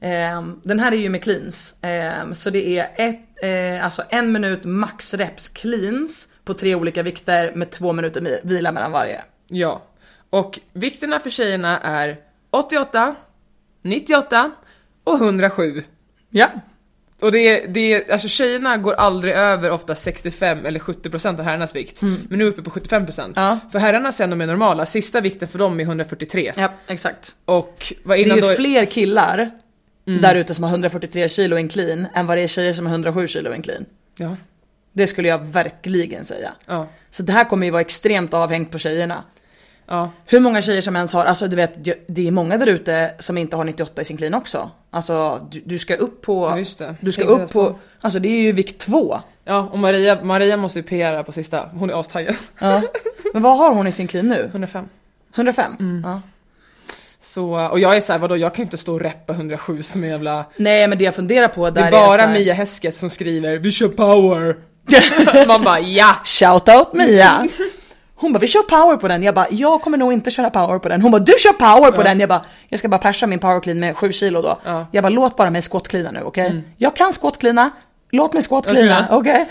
Ehm, den här är ju med cleans. Ehm, så det är ett, eh, alltså en minut max reps cleans på tre olika vikter med två minuter mi- vila mellan varje. Ja. Och vikterna för tjejerna är 88, 98 och 107. Ja. Och det är, det är, alltså tjejerna går aldrig över ofta 65 eller 70% av herrarnas vikt. Men nu är vi uppe på 75%. Mm. Ja. För herrarna sen de är normala, sista vikten för dem är 143. Ja, exakt. Och vad Det innan är ju då... fler killar där ute som har 143 kilo en clean än vad det är tjejer som har 107 kilo en clean. Ja. Det skulle jag verkligen säga. Ja. Så det här kommer ju vara extremt avhängt på tjejerna. Ja. Hur många tjejer som ens har, alltså du vet det är många där ute som inte har 98 i sin clean också. Alltså du, du ska upp på, Ja, du ska upp på, på. alltså det är ju vikt 2. Ja, och Maria, Maria måste ju PR på sista. Hon är astaggad. Ja. Men vad har hon i sin clean nu? 105. 105? Ja. Så, och jag är såhär, vadå jag kan ju inte stå och reppa 107 som en jävla... Nej men det jag funderar på där Det är bara så här- Mia Hesketh som skriver 'Vi kör power' Man bara ja! Shoutout Mia! Hon bara vi kör power på den, jag bara jag kommer nog inte köra power på den. Hon bara du kör power på den, jag bara jag ska bara persa min power clean med 7 kilo då. Ja. Jag bara låt bara mig squat-cleana nu okej? Jag kan squat-cleana, låt mig squat-cleana, Okej. okej?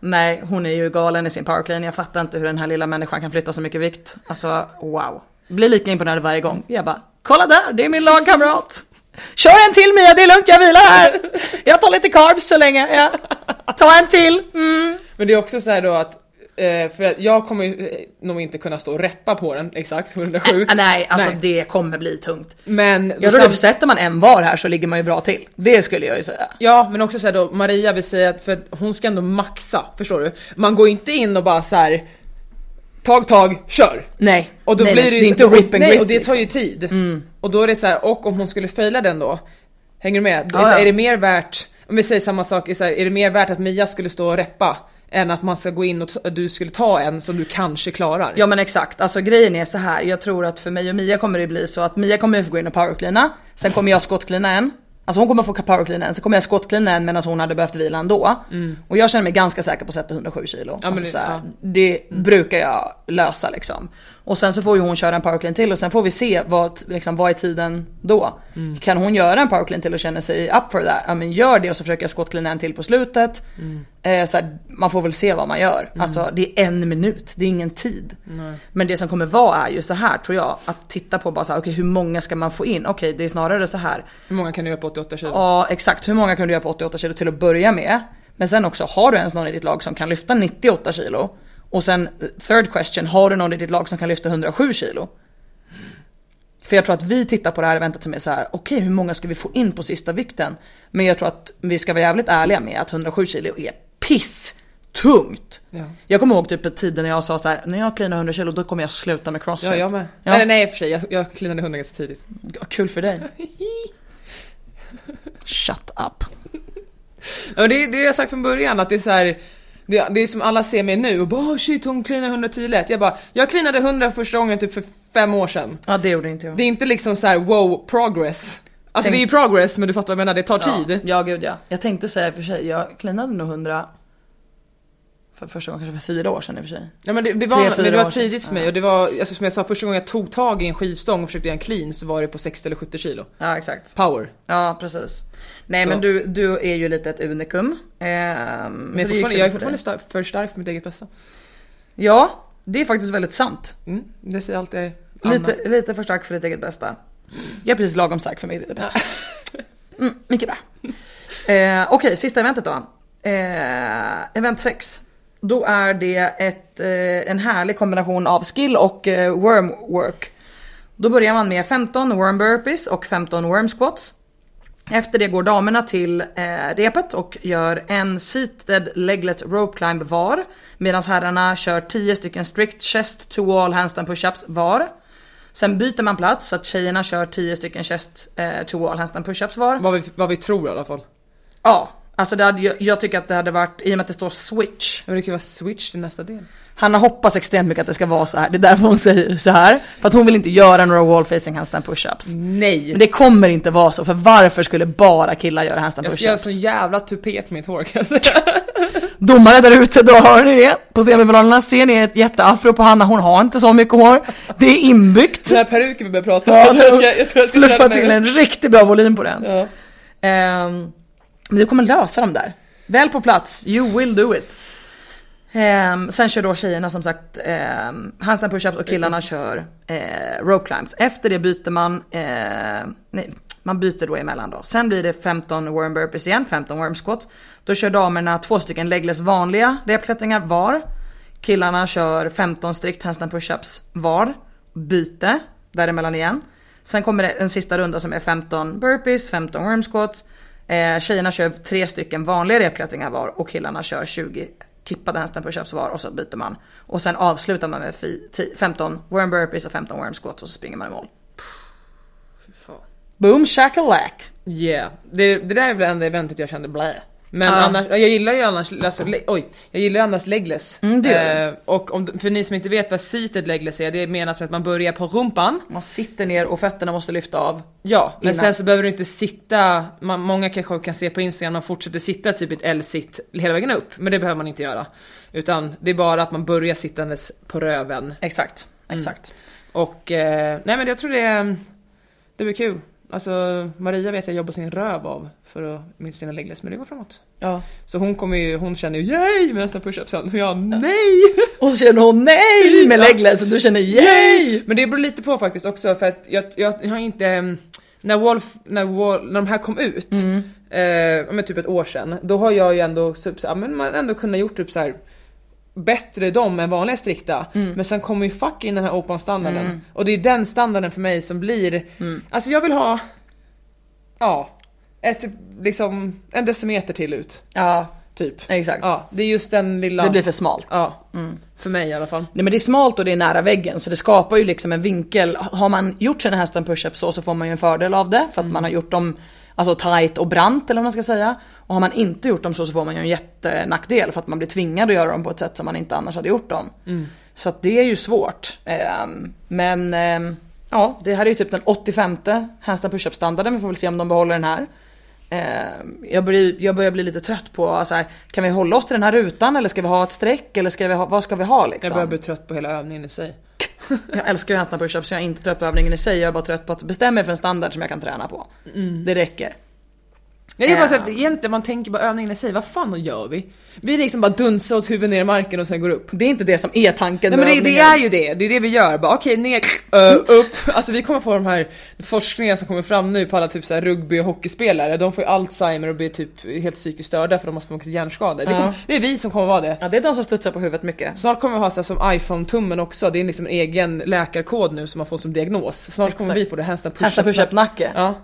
Nej hon är ju galen i sin power clean, jag fattar inte hur den här lilla människan kan flytta så mycket vikt. Alltså wow. Blir lika imponerad varje gång. Jag bara kolla där, det är min lagkamrat. Kör en till Mia, det är lugnt jag vilar här. Jag tar lite carbs så länge. Ja. Ta en till. Mm. Men det är också så här då att eh, för jag kommer ju eh, nog inte kunna stå och reppa på den exakt 107 Ah, nej, alltså Nej. det kommer bli tungt. Men Jag tror typ sätter man en var här så ligger man ju bra till. Det skulle jag ju säga. Ja men också såhär då, Maria vill säga att för att hon ska ändå maxa, förstår du? Man går inte in och bara så här. Tag, tag, kör! Nej, Och då nej, blir det ju det är inte whip and Nej grip, och det tar ju liksom. tid. Och då är det så här, och om hon skulle faila den då? Hänger du med? Det är, Ja, så här, ja. är det mer värt, om vi säger samma sak, är, så här, är det mer värt att Mia skulle stå och reppa? Än att man ska gå in och du skulle ta en som du kanske klarar? Ja men exakt, alltså grejen är så här. jag tror att för mig och Mia kommer det bli så att Mia kommer få gå in och powercleana, sen kommer jag skottcleana en. Alltså hon kommer få powercleana en, sen kommer jag skottcleana en medan hon hade behövt vila ändå. Och jag känner mig ganska säker på att sätta 107 kilo. men alltså det- så här, ja. det brukar jag lösa liksom. Och sen så får ju hon köra en powerclean till och sen får vi se vad, liksom, vad är tiden då. Kan hon göra en powerclean till och känna sig up for that, ja men gör det och så försöker jag skottcleana en till på slutet. Eh, så här, man får väl se vad man gör. Alltså det är en minut, det är ingen tid. Men det som kommer vara är ju så här tror jag, att titta på bara så här, okej hur många ska man få in? Okej det är snarare så här. Hur många kan du göra på 88 kilo? Ja exakt, hur många kan du göra på 88 kilo till att börja med? Men sen också, har du ens någon i ditt lag som kan lyfta 98 kilo? Och sen third question, har du någon i ditt lag som kan lyfta 107 kilo? För jag tror att vi tittar på det här eventet som är så här: okej hur många ska vi få in på sista vikten? Men jag tror att vi ska vara jävligt ärliga med att 107 kilo är piss tungt. Ja. Jag kommer ihåg typ tiden när jag sa så här: när jag cleanar 100 kilo då kommer jag sluta med crossfit. Ja, jag med. Ja. Nej och för sig, jag, jag cleanade hundra ganska tidigt. Kul för dig. Shut up. Ja, det, det har jag sagt från början att det är så här. Det, det är som alla ser mig nu och bara oh, shit hon cleanar 110 lätt. Jag bara, jag cleanade 100 första gången typ för fem år sedan. Ja det gjorde inte jag. Det är inte liksom så här wow progress. Alltså Tänk- det är ju progress men du fattar vad jag menar, det tar Ja, tid. ja gud ja. Jag tänkte säga i och för sig, jag cleanade nog 100 för första gången kanske för fyra år sedan i och för sig. Ja men det, det Tre, var, fyra men det var tidigt för mig och det var, alltså som jag sa första gången jag tog tag i en skivstång och försökte göra en clean så var det på 60 eller 70 kilo. Ja exakt. Power. Ja precis. Nej Så. men du, du är ju lite ett unikum. Ehm, Men jag jag är för fortfarande stark, för stark för mitt eget bästa. Ja, det är faktiskt väldigt sant. Mm, det säger alltid Anna. Lite, lite för stark för ditt eget bästa. Jag är precis lagom stark för mitt eget bästa. Mm, mycket bra. Eh, Okej, sista eventet då. Eh, event 6. Då är det ett, eh, en härlig kombination av skill och eh, worm work. Då börjar man med 15 worm burpees och 15 worm squats. Efter det går damerna till eh, repet och gör en seated legless rope climb var. Medan herrarna kör 10 stycken strict chest to wall handstand push-ups var. Sen byter man plats så att tjejerna kör 10 stycken chest eh, to wall handstand push-ups var. Vad vi, vad vi tror i alla fall. Ja, alltså det hade, jag, tycker att det hade varit, i och med att det står switch. Men det kan ju vara switch till nästa del. Hanna hoppas extremt mycket att det ska vara så här. det är därför hon säger så här. För att hon vill inte göra några wall facing handstand push-ups. Nej! Men det kommer inte vara så, för varför skulle bara killar göra handstand jag ska göra push-ups? sån jävla tupé på mitt hår kan jag säga. Domare där ute, då hör ni det. På semifinalerna ser ni ett jätteafro på Hanna, hon har inte så mycket hår. Det är inbyggt. Den här peruken vi börjar prata om. Ja, jag, tror jag, ska, jag tror jag ska Fluffa till en riktigt bra volym på den. Ja. Ehm, men du kommer lösa dem där. Väl på plats, you will do it. Ehm, sen kör då tjejerna som sagt ehm, um, handstand pushups och killarna kör eh, rope climbs. Efter det byter man, eh, nej, man byter då emellan då. Sen blir det 15 worm burpees igen, 15 worm squats. Då kör damerna två stycken legless vanliga repklättringar var. Killarna kör 15 strikt handstand pushups var. Byte däremellan igen. Sen kommer det en sista runda som är 15 burpees, 15 worm squats. Eh, tjejerna kör tre stycken vanliga repklättringar var och killarna kör 20 kippade handstand push-ups var och så byter man. Och sen avslutar man med fi- ti- 15 worm burpees och 15 worm squats och så springer man i mål. Boom shakalak. Yeah, det, det där är väl det enda eventet jag kände blä. Men Ja. annars, jag gillar ju annars, alltså, le, oj, jag gillar ju annars legless. Mm, eh, och om, för ni som inte vet vad seated legless är, det menas med att man börjar på rumpan. Man sitter ner och fötterna måste lyfta av. Ja, men Innan. sen så behöver du inte sitta, man, många kanske kan se på Instagram, man fortsätter sitta typ i ett L-sitt hela vägen upp. Men det behöver man inte göra. Utan det är bara att man börjar sittandes på röven. Exakt, exakt. Och eh, nej men jag tror det, det blir kul. Alltså Maria vet jag jobbar sin röv av för att med sina legless, men det går framåt. Ja. Så hon kommer ju, hon känner ju yay med nästa push-upsen och jag nej! Och så känner hon nej med Ja. legless och du känner yay! Men det beror lite på faktiskt också för att jag, jag, jag har inte, mm, när Wolf, när, Wall, när de här kom ut, Mm. eh, men typ ett år sedan, då har jag ju ändå, så, men man ändå kunnat gjort typ så här bättre dem än vanliga strikta. Mm. Men sen kommer ju fucking den här open standarden. Och det är den standarden för mig som blir, Mm. alltså jag vill ha, ja, ett, liksom en decimeter till ut. Ja, Typ. exakt. Ja, det är just den lilla, Det blir för smalt. ja, för mig i alla fall. Nej men det är smalt och det är nära väggen så det skapar ju liksom en vinkel. Har man gjort sina handstand push-ups så, så får man ju en fördel av det för att man har gjort dem alltså tight och brant eller vad man ska säga. Och har man inte gjort dem så, så får man ju en jättenackdel för att man blir tvingad att göra dem på ett sätt som man inte annars hade gjort dem. Så att det är ju svårt. Ehm, men ehm, ja, det här är ju typ den 85 handstand push-up standarden. Vi får väl se om de behåller den här. Ehm, jag, börjar, jag börjar bli lite trött på så här, kan vi hålla oss till den här rutan eller ska vi ha ett streck eller ska vi ha, vad ska vi ha liksom? Jag börjar bli trött på hela övningen i sig. Jag älskar ju handstand push-ups så jag är inte trött på övningen i sig. Jag är bara trött på att bestämma mig för en standard som jag kan träna på. Det räcker. Jag är bara Ja. såhär, egentligen man tänker bara övningen i sig, vad fan gör vi? Vi liksom bara dunsar åt huvudet ner i marken och sen går upp. Det är inte det som är tanken Nej men det, det är ju det, det är det vi gör. Bara okej ner, ö, upp. Alltså vi kommer få de här forskningarna som kommer fram nu på alla typ så här rugby och hockeyspelare. De får ju Alzheimer och blir typ helt psykiskt störda för de har så mycket hjärnskador. Det, Ja. kommer, det är vi som kommer vara det. Ja det är de som studsar på huvudet mycket. Snart kommer vi ha så här som iPhone-tummen också, det är liksom en egen läkarkod nu som man får som diagnos. Snart kommer Exakt. vi få det, handstand push-up. push-up nacke. Ja.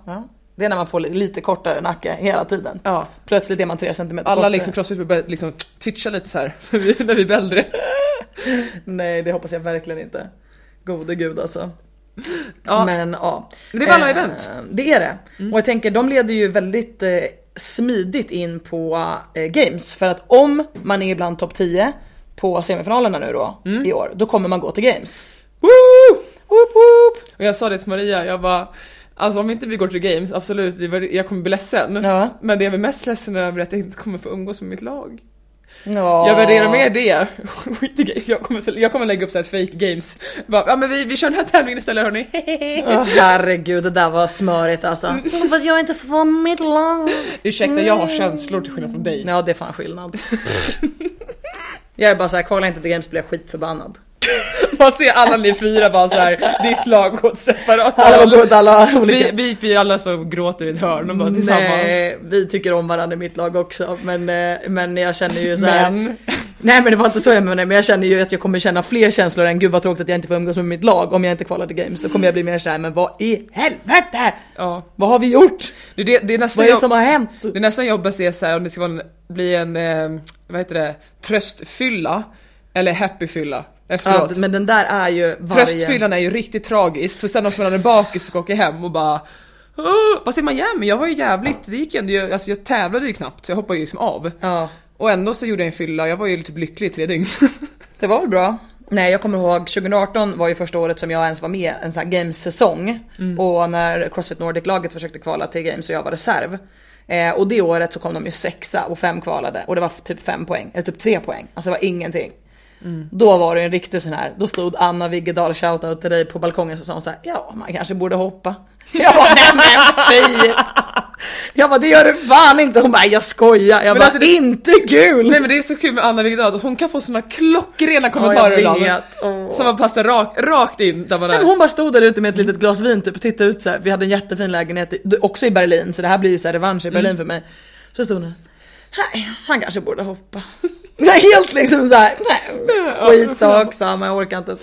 Det är när man får li- lite kortare nacke hela tiden. Ja. Plötsligt är man tre centimeter Alla kortare. liksom crossfit börjar liksom twitcha lite så här när vi- blir äldre. Nej det hoppas jag verkligen inte. Gode gud alltså. Ja. Men ja. Det var alla Eh, event. Det är det. Och jag tänker de leder ju väldigt eh, smidigt in på eh, games. För att om man är bland topp 10 på semifinalerna nu då i år, då kommer man gå till games. Woo! Woop woop. Och jag sa det till Maria, jag bara Alltså om inte vi går till games, absolut, jag kommer bli ledsen. Ja. Men det jag är mest ledsen över är att jag inte kommer få umgås med mitt lag. Ja. Jag värderar mer det. Jag kommer, jag kommer lägga upp så här fake games. Bara, ja men vi, vi kör den här tävlingen istället hörni. Åh herregud det där var smörigt alltså. För att jag inte får vara mitt lag. Ursäkta, jag har känslor till skillnad från dig. Ja det är fan skillnad. jag är bara såhär, kvala inte till games blir jag skitförbannad. Man ser alla ni fyra bara så här, ditt lag går åt separat Alla går åt alla olika... vi, vi fyra alla som gråter i ett hörn och bara tillsammans. Nej, vi tycker om varandra i mitt lag också men, eh, men jag känner ju så här. Men, Nej men det var inte så jag menade men jag känner ju att jag kommer känna fler känslor än gud vad tråkigt att jag inte får umgås med mitt lag om jag inte kvalar till games. Då kommer jag bli mer såhär men vad i helvete! ja. Vad har vi gjort? Det, det, det är nästan Vad är det jag- som har hänt? Det är nästan jobbigt att se så här om det ska vara en, bli en, eh, vad heter det, tröstfylla eller happyfylla Ja, efteråt. men den där är ju varje... Tröstfyllan är ju riktigt tragiskt för sen också när man är bakis och åker hem och bara "Åh, man igen? Men jag var ju jävligt, det gick ju ändå, alltså jag tävlade ju knappt så jag hoppade ju liksom av. Ja, Och ändå så gjorde jag en fylla, jag var ju typ lycklig i tre dygn. det var väl bra. Nej jag kommer ihåg 2018 var ju första året som jag ens var med en sån här games-säsong. Och när Crossfit Nordic-laget försökte kvala till games och jag var reserv. Eh, och det året så kom de ju sexa och fem kvalade och det var typ fem poäng, eller typ tre poäng. Alltså det var ingenting. Då var det en riktig sån här, då stod Anna Viggedal shoutout till dig på balkongen så sa hon så här, ja man kanske borde hoppa. Jag bara nej men fy! Jag bara det gör du fan inte, hon bara jag skojar. Jag Men bara alltså, det- inte kul! Nej men det är så kul med Anna Vigdal, hon kan få såna klockrena Ja, kommentarer vet. Åh. Som man passar rak, rakt in där man Nej, är. men hon bara stod där ute med ett litet glas vin typ och tittade ut så här. Vi hade en jättefin lägenhet, i, också i Berlin så det här blir ju så här revansch i Berlin för mig. Så stod hon Nej, han kanske borde hoppa. Helt liksom såhär, skitsak samma, jag orkar inte.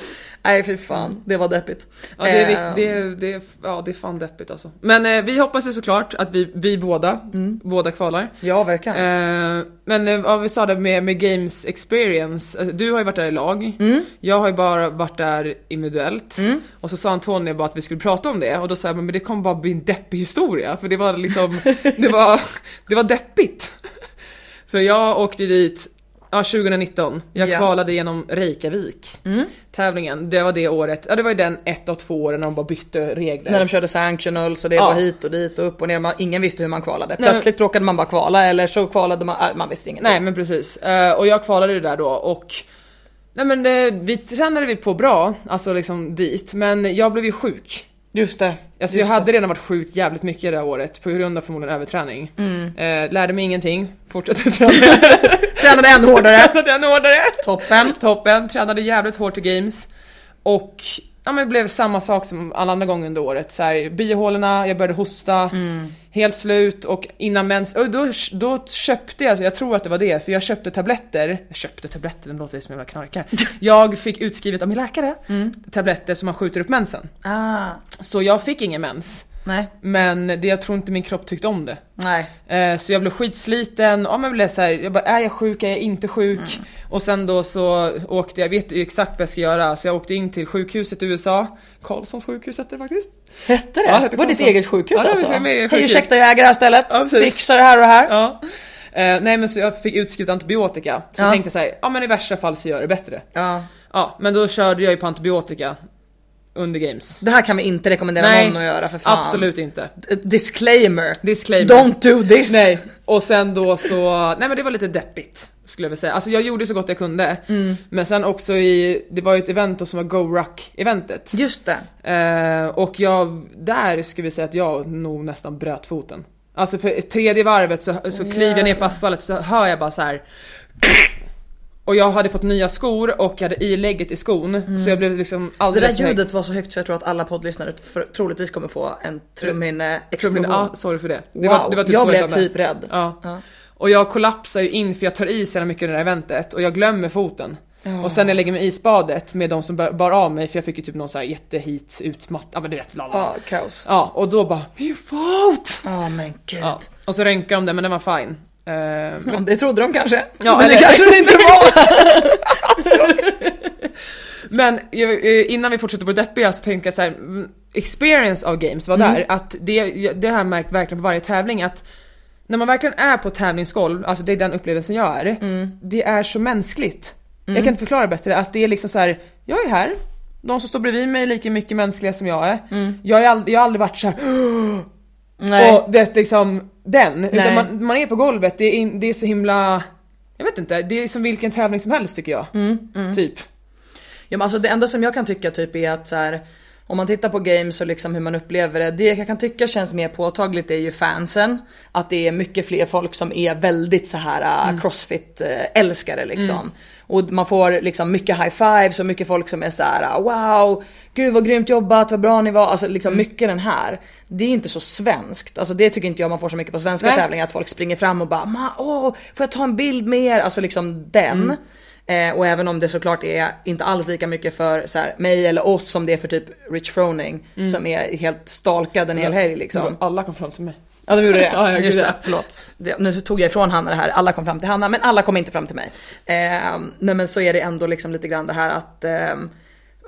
Nej fy fan, det var deppigt. Ja det är, rikt- det, det, ja, det är fan deppigt alltså. Men eh, vi hoppas ju såklart att vi, vi båda, båda kvalar. Ja verkligen. Eh, men ja, vi sa det med, med Games Experience, alltså, du har ju varit där i lag, jag har ju bara varit där individuellt. Och så sa Antonija bara att vi skulle prata om det och då sa jag men det kommer bara bli en deppig historia för det var liksom, det var, det var deppigt. För jag åkte dit Ja 2019, jag Ja. kvalade genom Reykjavik tävlingen, det var det året, ja det var ju den ett av två åren när de bara bytte regler. När de körde sanctional så det Ja. var hit och dit och upp och ner, man, ingen visste hur man kvalade. Nej, Plötsligt råkade man bara kvala eller så kvalade man, äh, man visste ingenting. Nej men precis, Eh, och jag kvalade ju där då och Nej men det, vi tränade vi på bra, alltså liksom dit, men jag blev ju sjuk. Just det. Alltså Just jag hade redan varit sjuk jävligt mycket det här året på grund av förmodligen överträning. Eh, lärde mig ingenting, fortsatte träna. Tränade ännu hårdare. tränade ännu hårdare. Toppen. Toppen, tränade jävligt hårt i games. Och ja, men det blev samma sak som alla andra gånger under året. Så här, bihålorna, jag började hosta, helt slut och innan mens, och då, då köpte jag, jag tror att det var det, för jag köpte tabletter, jag köpte tabletter, den låter som en jävla knarkare. Jag fick utskrivet av min läkare tabletter som man skjuter upp mensen. Ah, Så jag fick ingen mens. Nej. Men det, jag tror inte min kropp tyckte om det. Nej. Eh, så jag blev skitsliten, ja men blev så här, jag bara är jag sjuk, är jag inte sjuk? Mm. Och sen då så åkte jag, vet ju exakt vad jag ska göra, så jag åkte in till sjukhuset i USA, Karlssons sjukhus hette det faktiskt. Hette det? Ja, hette var ditt eget sjukhus Ja, alltså? Hej ursäkta jag äger det här stället, Ja, fixar det här och det här. Ja. Eh, nej men så jag fick utskrivet antibiotika, så Ja. jag tänkte här, ja men i värsta fall så gör det bättre. Ja. Ja men då körde jag ju på antibiotika under games. Det här kan vi inte rekommendera Nej, någon att göra för fan. Absolut inte. D- Disclaimer. Disclaimer. Don't do this. Nej, och sen då så, nej men det var lite deppigt skulle jag vilja säga. Alltså jag gjorde så gott jag kunde. Mm. Men sen också i, det var ju ett event då som var Go Ruck eventet. Just det. Eh, och jag, där skulle vi säga att jag nog nästan bröt foten. Alltså för tredje varvet så, så kliver jag ner på asfaltet så hör jag bara så här. Och jag hade fått nya skor och jag hade ilägget i skon så jag blev liksom Mm. Det alldeles där ljudet var så högt så jag tror att alla poddlyssnare för, troligtvis kommer få en trumhinne-explosion. Ja, sorry för det. det Wow, var, det var typ jag blev typ rädd. Ja. Ja. Och jag kollapsar ju in för jag tar i så mycket under det här eventet och jag glömmer foten. Och sen när jag lägger mig i spadet med de som bar, av mig för jag fick ju typ någon så här jättehit utmatt, ja men du vet lala. Ja, kaos. Ja och då bara min fot! Ja men gud. Ja. Och så röntgade de den men den var fine. Eh, Ja, det trodde de kanske. Ja, men det kanske det inte var. Men eh, innan vi fortsätter på det deppiga så tänker jag så här, mm, experience av games var där, att det, det har jag märkt verkligen på varje tävling att när man verkligen är på tävlingsgolv, alltså det är den upplevelsen jag är, det är så mänskligt. Jag kan inte förklara bättre, att det är liksom så här: jag är här, de som står bredvid mig är lika mycket mänskliga som jag är. Jag, är ald- jag har aldrig varit så här. Nej. och det är liksom den, Nej. utan man, man är på golvet, det är, in- det är så himla, jag vet inte, det är som vilken tävling som helst tycker jag. Typ. Ja, men alltså det enda som jag kan tycka typ är att så här, om man tittar på games och liksom hur man upplever det. Det jag kan tycka känns mer påtagligt är ju fansen. Att det är mycket fler folk som är väldigt så här uh, crossfit uh, älskare liksom. Och man får liksom mycket high fives och mycket folk som är så här: uh, wow, gud vad grymt jobbat, vad bra ni var. Alltså liksom mycket den här. Det är inte så svenskt. Alltså det tycker inte jag man får så mycket på svenska Nej. tävlingar. Att folk springer fram och bara, "Ma, åh, får jag ta en bild med er? Alltså liksom den. Eh, och även om det såklart är inte alls lika mycket för så här, mig eller oss som det är för typ Rich Froning som är helt stalkad en hel helg liksom. Alla kom fram till mig. Ja de gjorde det. Ja, Just det, det. förlåt. Det, nu tog jag ifrån Hanna det här, alla kom fram till Hanna men alla kom inte fram till mig. Eh, nej men så är det ändå liksom lite grann det här att eh,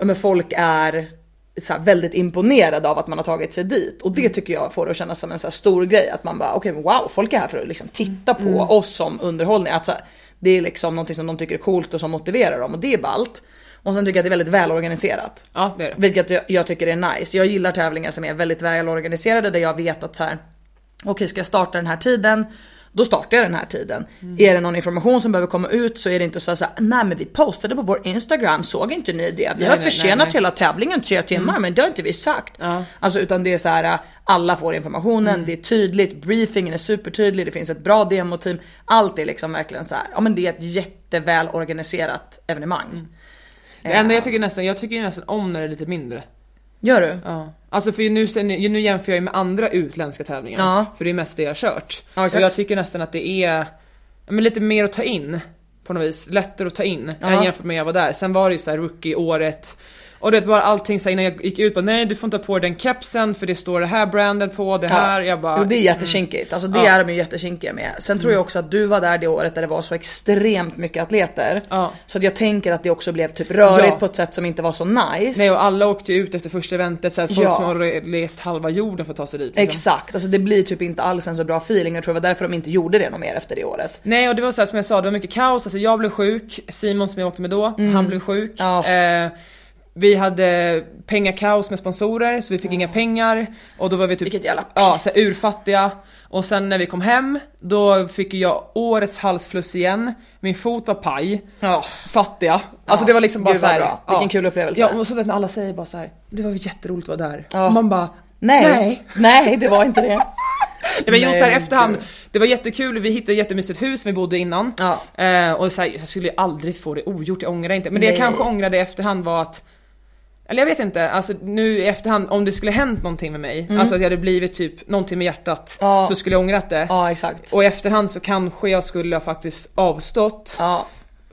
men folk är här, väldigt imponerade av att man har tagit sig dit och det tycker jag får det att kännas som en så stor grej att man bara okej wow folk är här för att liksom titta på oss som underhållning. Att, så här, det är liksom någonting som de tycker är coolt och som motiverar dem och det är ballt. Och sen tycker jag att det är väldigt välorganiserat. Ja det är det. Vilket jag, jag tycker är nice. Jag gillar tävlingar som är väldigt välorganiserade där jag vet att så här. Okej ska jag starta den här tiden? Då startar jag den här tiden. Mm. Är det någon information som behöver komma ut så är det inte så att nej men vi postade på vår Instagram, såg inte ni det? Vi Nej, har nej, försenat nej, hela tävlingen tre timmar men det har inte vi sagt. Ja. Alltså utan det är så här alla får informationen, Mm. det är tydligt, briefingen är supertydlig, det finns ett bra demoteam. Allt är liksom verkligen så här. ja men det är ett jätteväl organiserat evenemang. Mm. Det enda jag tycker nästan, jag tycker nästan om när det är lite mindre. Gör du? Ja. Alltså för nu, sen- nu jämför jag ju med andra utländska tävlingar. Ja. För det är mest det jag har kört. Ja, och jag tycker nästan att det är men lite mer att ta in. På något vis. Lättare att ta in Ja. än jämfört med när jag var där. Sen var det ju så här rookie-året. Och det bara allting så innan jag gick ut på nej du får inte ha på dig den kepsen för det står det här brandet på, det här. Jag bara, Jo det är jättekinkigt, alltså det Ja. är de ju jättekinkiga med. Sen tror jag också att du var där det året där det var så extremt mycket atleter. Ja. Så att jag tänker att det också blev typ rörigt Ja. på ett sätt som inte var så nice. Nej och alla åkte ju ut efter första eventet, så här, folk Ja. som har rest halva jorden för att ta sig dit. liksom. Exakt, alltså det blir typ inte alls en så bra feeling. Jag tror det var därför de inte gjorde det något mer efter det året. Nej och det var så här, som jag sa, det var mycket kaos, alltså jag blev sjuk, Simon som jag åkte med då, han blev sjuk. Ja. Eh, vi hade pengakaos med sponsorer så vi fick inga pengar och då var vi typ Vilket jävla piss. ja, så här, urfattiga. Och sen när vi kom hem, då fick jag årets halsfluss igen, min fot var paj, Ja. fattiga. Alltså det var liksom bara Gud, vad så här, bra. Vilken kul upplevelse. Ja och så vet när alla säger bara så här, det var jätteroligt att vara där. Ja. Och man bara Nej. Nej. Nej, det var inte det. Nej men jo Nej, så här men efterhand, det var jättekul, vi hittade ett jättemysigt hus som vi bodde innan. Ja. Eh, och så här, jag skulle aldrig få det ogjort, jag ångrar inte. Men det jag kanske ångrade i efterhand var att eller jag vet inte, alltså nu i efterhand om det skulle hänt någonting med mig, alltså att jag hade blivit typ någonting med hjärtat, Mm. Ja. så skulle jag ångrat det. Ja exakt. Och i efterhand så kanske jag skulle ha faktiskt avstått, Ja.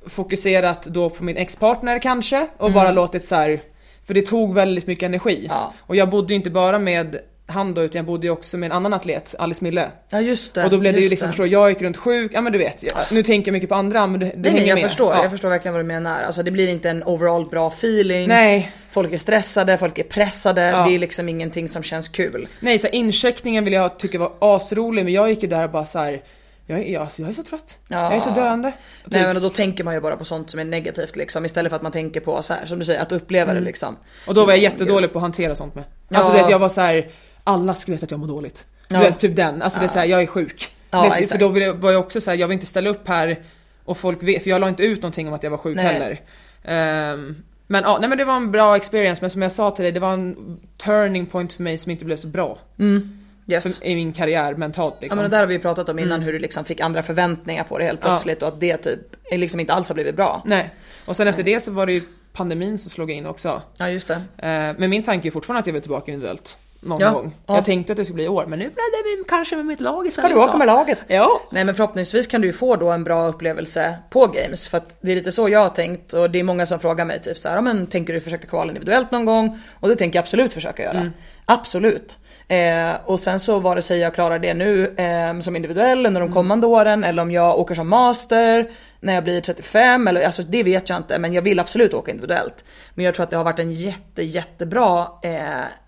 fokuserat då på min ex-partner kanske och bara låtit så här. för det tog väldigt mycket energi. Mm. Ja. Och jag bodde ju inte bara med han då utan jag bodde ju också med en annan atlet, Alice Mille. ja just det. Och då blev det ju liksom, förstå, jag gick runt sjuk, ja men du vet, jag, nu tänker jag mycket på andra men det, det Nej, hänger nej jag med. förstår, Ja. jag förstår verkligen vad du menar. Alltså det blir inte en overall bra feeling. Nej, Folk är stressade, folk är pressade, Ja. det är liksom ingenting som känns kul. nej så här, incheckningen vill jag tycka var asrolig men jag gick ju där och bara så här. Jag är, alltså, jag är så trött. Ja. Jag är så döende. Typ. Nej men då tänker man ju bara på sånt som är negativt liksom istället för att man tänker på så här som du säger att uppleva det liksom. Och då var jag Mm, jättedålig på att hantera sånt med. Alltså Ja. du vet, jag var så här. Alla ska veta att jag mår dåligt. Ja. vet, typ den, alltså det är så här, jag är sjuk. Ja, vet, för då var jag också så här, jag vill inte ställa upp här och folk vet, för jag la inte ut någonting om att jag var sjuk Nej. heller. Ehm, men ja, nej men det var en bra experience men som jag sa till dig, det var en turning point för mig som inte blev så bra. Mm. Yes. För, I min karriär mentalt Ja liksom. men det där har vi ju pratat om innan hur du liksom fick andra förväntningar på det helt Ja. plötsligt och att det typ liksom inte alls har blivit bra. Nej. Och sen efter det så var det ju pandemin som slog in också. Ja just det. Eh, men min tanke är fortfarande att jag vill tillbaka individuellt. Någon Ja. gång. Ja. Jag tänkte att det skulle bli i år men nu blev det kanske med mitt lag Ska du åka med laget? Ja. Nej men förhoppningsvis kan du ju få då en bra upplevelse på games för att det är lite så jag har tänkt och det är många som frågar mig typ så här, men tänker du försöka kvala individuellt någon gång? Och det tänker jag absolut försöka göra. Absolut. Eh, och sen så vare sig jag klarar det nu eh, som individuell under de kommande åren eller om jag åker som master när jag blir 35 eller alltså det vet jag inte men jag vill absolut åka individuellt. Men jag tror att det har varit en jätte jättebra eh,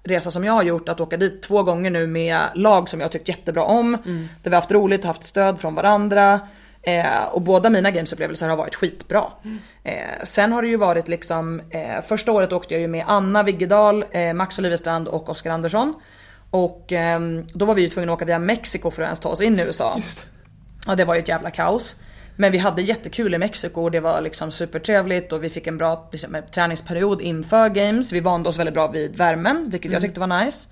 resa som jag har gjort att åka dit två gånger nu med lag som jag tyckt jättebra om. Där vi har haft roligt, haft stöd från varandra. Eh, och båda mina gamesupplevelser har varit skitbra. Eh, sen har det ju varit liksom, eh, första året åkte jag ju med Anna Wiggedal, eh, Max Olivestrand och Oskar Andersson. Och ehm, då var vi ju tvungna att åka via Mexiko för att ens ta oss in i USA. Ja det var ju ett jävla kaos. Men vi hade jättekul i Mexiko och det var liksom supertrevligt och vi fick en bra liksom, träningsperiod inför games. Vi vande oss väldigt bra vid värmen vilket jag tyckte var nice.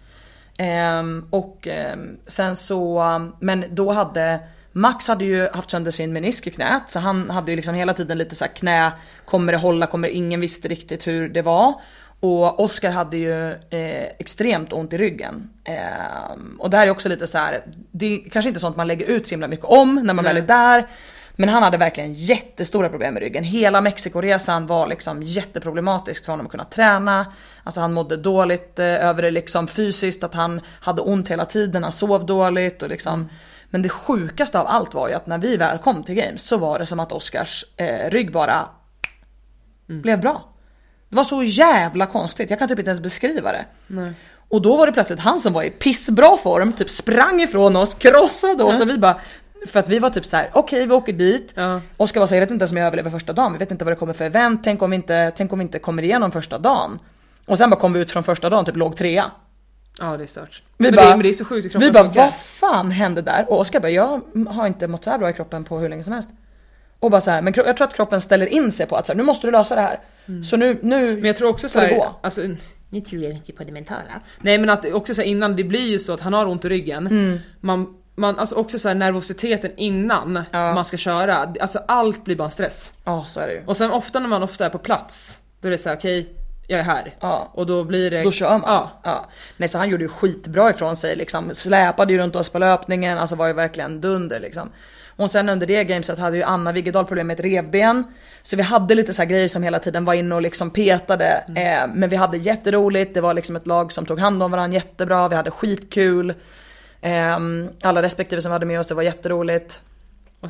Ehm, och ehm, sen så, men då hade Max hade ju haft sönder sin menisk i knät så han hade ju liksom hela tiden lite så här knä, kommer det hålla, kommer det, ingen visste riktigt hur det var. Och Oskar hade ju eh, extremt ont i ryggen. Ehm, och det här är också lite så här, det är kanske inte sånt man lägger ut så himla mycket om när man Nej. väl är där. Men han hade verkligen jättestora problem med ryggen. Hela Mexikoresan var liksom jätteproblematisk för honom att kunna träna. Alltså han mådde dåligt eh, över det liksom fysiskt, att han hade ont hela tiden, han sov dåligt och liksom. Men det sjukaste av allt var ju att när vi väl kom till games så var det som att Oscars eh, rygg bara blev bra. Det var så jävla konstigt, jag kan typ inte ens beskriva det. Och då var det plötsligt han som var i pissbra form, typ sprang ifrån oss, krossade oss och vi bara för att vi var typ så här: okej vi åker dit. Ja. Oskar var så här, jag vet inte ens om jag överlever första dagen, vi vet inte vad det kommer för event, tänk om vi inte, tänk om vi inte kommer igenom första dagen. Och sen bara kom vi ut från första dagen, typ låg trea. Ja det är stört. Vi men, bara- det, men det är så sjukt hur kroppen Vi bara funkar. vad fan hände där? Och Oskar bara jag har inte mått så här bra i kroppen på hur länge som helst. Och bara så här, men jag tror att kroppen ställer in sig på att så här, nu måste du lösa det här. Så nu, nu Men jag tror också så här, gå. alltså, nu tror jag mycket på det mentala. Nej men att det också så här, innan, det blir ju så att han har ont i ryggen. Mm. Man, man, alltså också så här, nervositeten innan Ja. man ska köra, alltså allt blir bara stress. Ja så är det ju. Och sen ofta när man ofta är på plats, då är det så här: okej, jag är här. Ja. Och då blir det... Då kör man. Ja. Ja. Nej så han gjorde ju skitbra ifrån sig liksom. Släpade ju runt oss på löpningen, alltså var ju verkligen dunder liksom. Och sen under det gameset hade ju Anna Wiggedal problem med ett revben. Så vi hade lite så här grejer som hela tiden var inne och liksom petade. Eh, men vi hade jätteroligt, det var liksom ett lag som tog hand om varandra jättebra, vi hade skitkul. Eh, alla respektive som hade med oss, det var jätteroligt.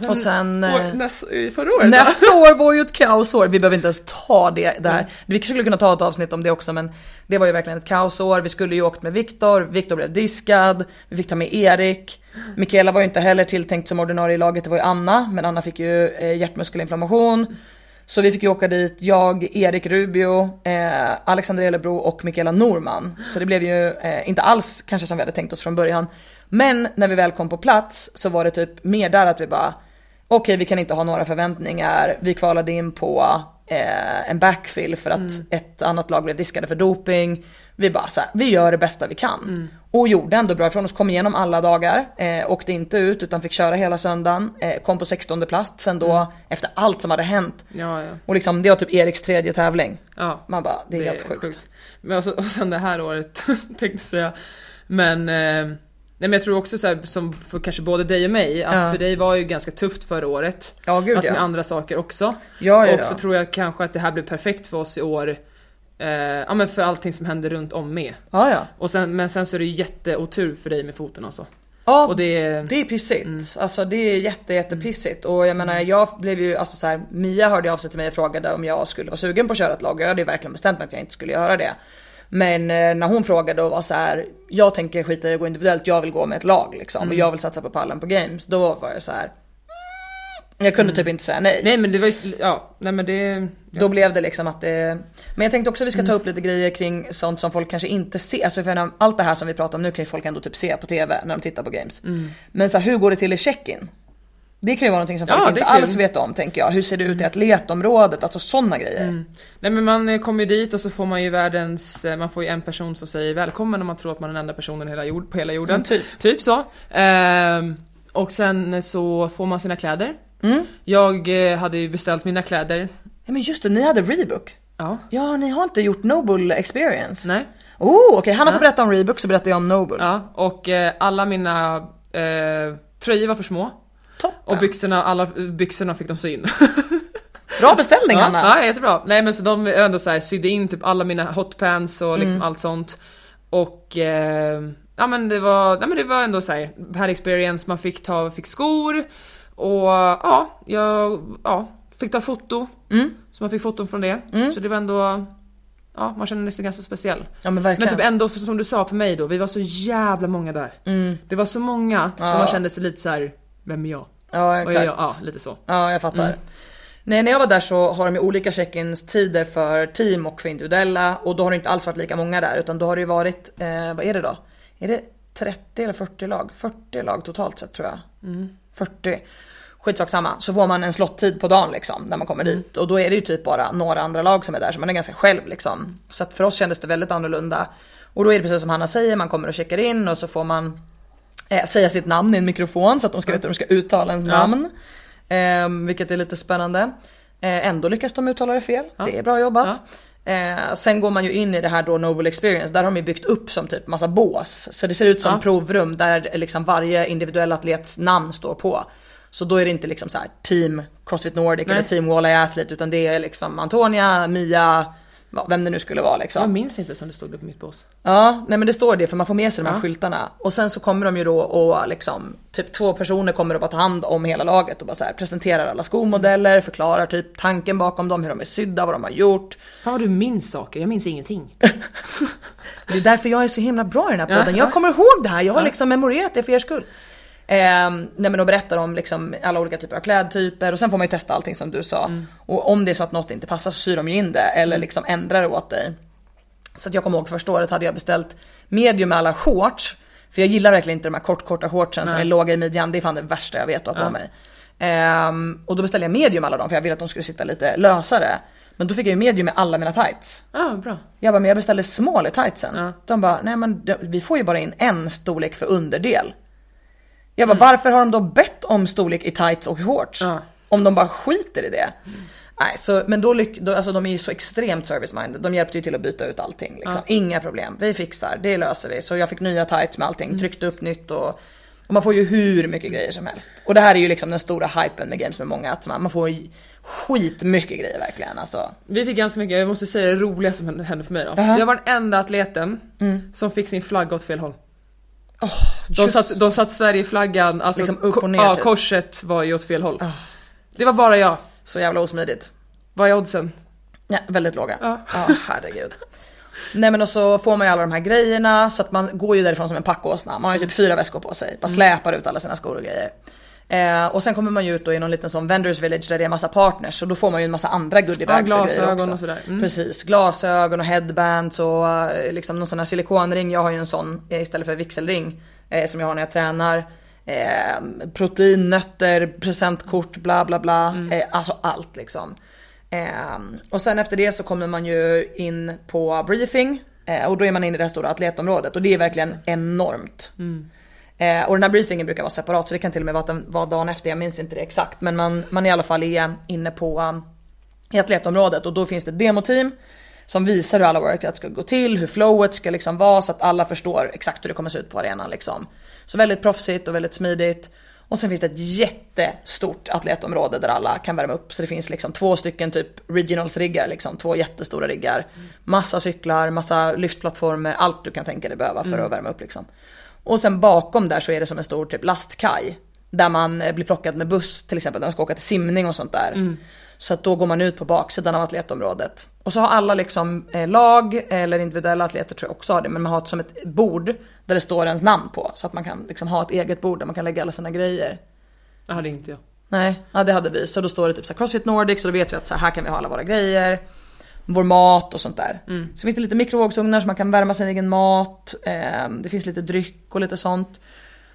Och sen, år, eh, näst, i förra året? Nästa år var ju ett kaosår, vi behöver inte ens ta det där. Vi skulle kunna ta ett avsnitt om det också men det var ju verkligen ett kaosår. Vi skulle ju åkt med Viktor, Viktor blev diskad, vi fick ta med Erik. Mikaela var ju inte heller tilltänkt som ordinarie i laget, det var ju Anna, men Anna fick ju eh, hjärtmuskelinflammation. Så vi fick ju åka dit, jag, Erik Rubio, eh, Alexander Elebro och Mikaela Norman. Så det blev ju eh, inte alls kanske som vi hade tänkt oss från början. Men när vi väl kom på plats så var det typ mer där att vi bara okej vi kan inte ha några förväntningar, vi kvalade in på eh, en backfill för att ett annat lag blev diskade för doping. Vi bara så här, vi gör det bästa vi kan. Och gjorde ändå bra ifrån oss, kom igenom alla dagar, eh, åkte inte ut utan fick köra hela söndagen. Eh, kom på 16 plats sen då efter allt som hade hänt. Ja, ja. Och liksom det var typ Eriks tredje tävling. ja. Man bara, det är helt sjukt. Men och, så, och sen det här året tänkte jag säga. Men, eh, nej men jag tror också så här, som för kanske både dig och mig, att Ja. för dig var ju ganska tufft förra året. Ja gud Alltså med ja. andra saker också. Ja, ja, och så tror jag kanske att det här blir perfekt för oss i år. Eh, ja men för allting som händer runt om med. Ja ja. Och sen, men sen så är det ju jätteotur för dig med foten alltså. Ja, Och det är... Det är pissigt. Alltså det är jätte jättepissigt. Och jag menar jag blev ju, alltså så här, Mia hörde av sig till mig och frågade om jag skulle vara sugen på att köra ett lag. Jag hade ju verkligen bestämt mig att jag inte skulle göra det. Men eh, när hon frågade och var så här, jag tänker skita i att gå individuellt, jag vill gå med ett lag liksom. Och jag vill satsa på pallen på games. Då var jag så här. Jag kunde typ inte säga nej. Nej men det var ju, ja, nej men det... Då blev det liksom att det... Men jag tänkte också att vi ska ta upp lite grejer kring sånt som folk kanske inte ser. Alltså för allt det här som vi pratar om nu kan ju folk ändå typ se på TV när de tittar på games. Men så här, hur går det till i check-in? Det kan ju vara någonting som Ja, folk inte alls vet om tänker jag. Hur ser det ut i atletområdet? Alltså sådana grejer. Nej men man eh, kommer ju dit och så får man ju världens, eh, man får ju en person som säger välkommen och man tror att man är den enda personen i hela jord, på hela jorden. Mm, typ. Typ så. Ehm, och sen så får man sina kläder. Mm. Jag eh, hade ju beställt mina kläder. Ja men just det, ni hade Rebook. Ja. Ja, ni har inte gjort Noble experience. Nej. Oh, okej. Hanna får berätta om Rebook så berättar jag om Noble. Ja, och eh, alla mina eh, tröjor var för små. Toppen. Och byxorna, alla byxorna fick de sy in. Bra beställning ja, Hanna. ja, jättebra. Nej men så de ändå så här, sydde in typ alla mina hotpants och liksom Mm. allt sånt. Och eh, ja men det var, nej men det var ändå så här, här experience, man fick ta, fick skor och ja, jag ja, fick ta foto. Mm. Så man fick foton från det. Så det var ändå, ja man kände sig ganska speciell. Ja men Men typ ändå som du sa för mig då, vi var så jävla många där. Det var så många så Ja. man kände sig lite så här: vem är jag? ja exakt. jag, ja, lite så. Ja, jag fattar. Nej, när jag var där så har de ju olika check-ins tider för team och för individuella och då har det inte alls varit lika många där utan då har det ju varit, eh, vad är det då? Är det 30 eller 40 lag? 40 lag totalt sett tror jag. 40. Skitsak samma. Så får man en slottid på dagen liksom när man kommer dit och då är det ju typ bara några andra lag som är där så man är ganska själv liksom. Så att för oss kändes det väldigt annorlunda. Och då är det precis som Hanna säger, man kommer och checkar in och så får man eh, säga sitt namn i en mikrofon så att de ska veta hur de ska uttala ens namn. Ehm, vilket är lite spännande. Eh, ändå lyckas de uttala det fel. Det är bra jobbat. Eh, sen går man ju in i det här då Noble Experience, där har de ju byggt upp som typ massa bås. Så det ser ut som Ja. provrum där liksom varje individuell atlets namn står på. Så då är det inte liksom så här team Crossfit Nordic Nej. eller team Wall Athlete utan det är liksom Antonia, Mia, ja, vem det nu skulle vara liksom. Jag minns inte som det stod det på mitt bås. Ja, nej men det står det för man får med sig de här Ja. skyltarna. Och sen så kommer de ju då och liksom, typ två personer kommer att bara ta hand om hela laget och bara så här, presenterar alla skomodeller, förklarar typ tanken bakom dem, hur de är sydda, vad de har gjort. Fan vad du minns saker, jag minns ingenting. Det är därför jag är så himla bra i den här podden. Ja, Jag ja. kommer ihåg det här, jag har liksom memorerat det för er skull. Ehm, nej men och berättar om liksom alla olika typer av klädtyper och sen får man ju testa allting som du sa. Mm. Och om det är så att något inte passar så syr de ju in det eller liksom ändrar det åt dig. Så att jag kommer ihåg första året hade jag beställt medium med alla shorts. För jag gillar verkligen inte de här kort korta shortsen som är låga i midjan, det är fan det värsta jag vet att ha på Ja. mig. Ehm, och då beställde jag medium alla dem för jag ville att de skulle sitta lite lösare. Men då fick jag ju medium med alla mina tights. Ja, bra. Jag bara, men jag beställde small i tightsen. Ja. De bara, nej men de- vi får ju bara in en storlek för underdel. Jag bara, varför har de då bett om storlek i tights och shorts? Ja. Om de bara skiter i det. Nej, så, men då, lyck, då alltså de är ju så extremt service-minded. De hjälpte ju till att byta ut allting. Liksom. Inga problem, vi fixar, det löser vi. Så jag fick nya tights med allting, tryckte upp nytt och, och man får ju hur mycket grejer som helst. Och det här är ju liksom den stora hypen med games med många, att man får skitmycket grejer verkligen. Alltså. Vi fick ganska mycket, jag måste säga det roliga som hände- för mig då. Jaha. Mm. Jag var den enda atleten som fick sin flagga åt fel håll. De Just- satt, de satt Sverigeflaggan, alltså Liksom upp och ner, ja, typ. korset var ju åt fel håll. Det var bara jag. Så jävla osmidigt. Vad är oddsen? Ja, väldigt låga. Ja. Ja, herregud. Nej men och så får man ju alla de här grejerna så att man går ju därifrån som en packåsna. Man har ju typ fyra väskor på sig, bara släpar ut alla sina skor och grejer. Eh, och sen kommer man ju ut då i någon liten sån vendors village där det är massa partners och då får man ju en massa andra goodiebags Ja, och grejer glasögon också. och sådär. Mm. Precis, glasögon och headbands och eh, liksom någon sån här silikonring. Jag har ju en sån eh, istället för vigselring eh, som jag har när jag tränar. Eh, protein, nötter, presentkort, bla bla bla. Mm. Eh, alltså allt liksom. Eh, och sen efter det så kommer man ju in på briefing och då är man inne i det här stora atletområdet och det är verkligen enormt. Eh, och den här briefingen brukar vara separat så det kan till och med vara, att den var dagen efter, jag minns inte det exakt. Men man, man i alla fall är inne på um, i atletområdet och då finns det ett demoteam som visar hur alla workouts ska gå till, hur flowet ska liksom vara så att alla förstår exakt hur det kommer se ut på arenan liksom. Så väldigt proffsigt och väldigt smidigt. Och sen finns det ett jättestort atletområde där alla kan värma upp. Så det finns liksom två stycken typ regionals riggar, liksom två jättestora riggar. Massa cyklar, massa lyftplattformar, allt du kan tänka dig behöva för att värma upp liksom. Och sen bakom där så är det som en stor typ lastkaj. Där man eh, blir plockad med buss till exempel när man ska åka till simning och sånt där. Så att då går man ut på baksidan av atletområdet. Och så har alla liksom eh, lag eller individuella atleter tror jag också har det. Men man har ett, som ett bord där det står ens namn på. Så att man kan liksom ha ett eget bord där man kan lägga alla sina grejer. Det hade inte jag. Nej, ja det hade vi. Så då står det typ så här Crossfit Nordic så då vet vi att så här kan vi ha alla våra grejer. Vår mat och sånt där. Så finns det lite mikrovågsugnar så man kan värma sin egen mat. Eh, det finns lite dryck och lite sånt.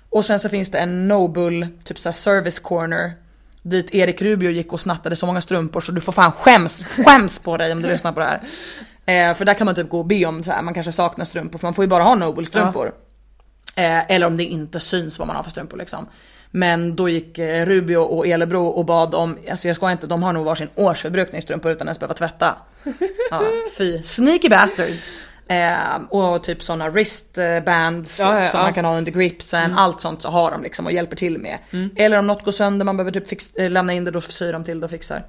Och sen så finns det en Noble, typ såhär service corner. Dit Erik Rubio gick och snattade så många strumpor så du får fan skäms, skäms på dig om du lyssnar på det här. Eh, för där kan man typ gå och be om så här, man kanske saknar strumpor för man får ju bara ha Noble strumpor. Eh, eller om det inte syns vad man har för strumpor liksom. Men då gick eh, Rubio och Elebro och bad om, alltså jag ska inte, de har nog varsin årsförbrukningsstrumpor utan ens behöva tvätta. Ja, fy, sneaky bastards. Eh, och typ sådana wristbands Ja, ja, som ja. man kan ha under gripsen, allt sånt så har de liksom och hjälper till med. Eller om något går sönder, man behöver typ fix, eh, lämna in det, då syr de till det och fixar.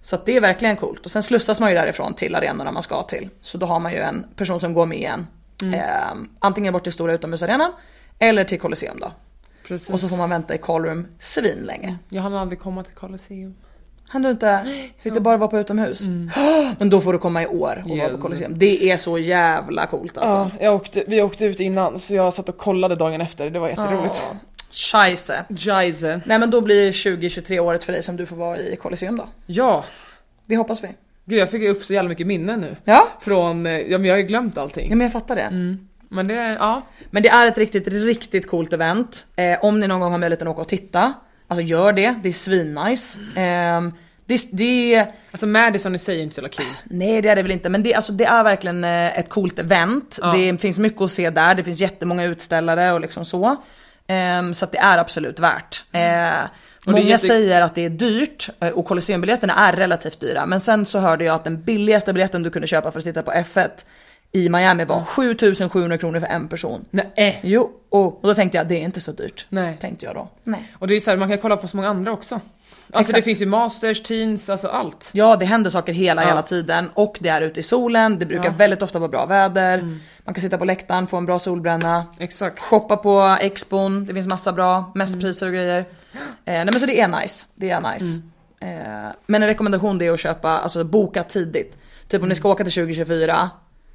Så att det är verkligen coolt. Och sen slussas man ju därifrån till arenorna man ska till. Så då har man ju en person som går med en. Eh, antingen bort till stora utomhusarenan eller till Colosseum då. Precis. Och så får man vänta i callroom svin länge. Jag hann aldrig komma till Colosseum. Han du inte, fick du bara vara på utomhus? Men då får du komma i år och vara på Yes. Colosseum. Det är så jävla coolt alltså. Ja, jag åkte, vi åkte ut innan så jag satt och kollade dagen efter, det var jätteroligt. Ja. Scheisse. Scheisse. Nej men då blir 2023 året för dig som du får vara i Colosseum då. Ja, Det hoppas vi. gud jag fick upp så jävla mycket minnen nu. Ja, Från, eh, ja men jag har ju glömt ja allting. men jag fattar det. Men det, ja. Men det är ett riktigt, riktigt coolt event. Eh, om ni någon gång har möjligheten att åka och titta, alltså gör det. Det är svinnice. Eh, det, det, Alltså Madison i sig är inte så jävla kul. nej det är det väl inte, men det, alltså, det är verkligen eh, ett coolt event. Ja. Det finns mycket att se där, det finns jättemånga utställare och liksom så. Eh, så att det är absolut värt. Eh, det är Många jätte- säger att det är dyrt eh, och Colosseumbiljetterna är relativt dyra. Men sen så hörde jag att den billigaste biljetten du kunde köpa för att titta på F1 i Miami var 7700 kronor för en person. Nej. Jo, och, och då tänkte jag det är inte så dyrt. Nej. Tänkte jag då. Nej. Och det är så här, man kan kolla på så många andra också. Alltså det Exakt. finns ju masters, teens, alltså allt. Ja det händer saker hela Ja. hela tiden och det är ute i solen, det brukar Ja. Mm. väldigt ofta vara bra väder. Man kan sitta på läktaren, få en bra solbränna. Exakt. Shoppa på expon, det finns massa bra mässpriser och grejer. Eh, nej men så det är nice, det är nice. Eh, men en rekommendation det är att köpa, alltså boka tidigt. Typ om ni ska åka till 2024.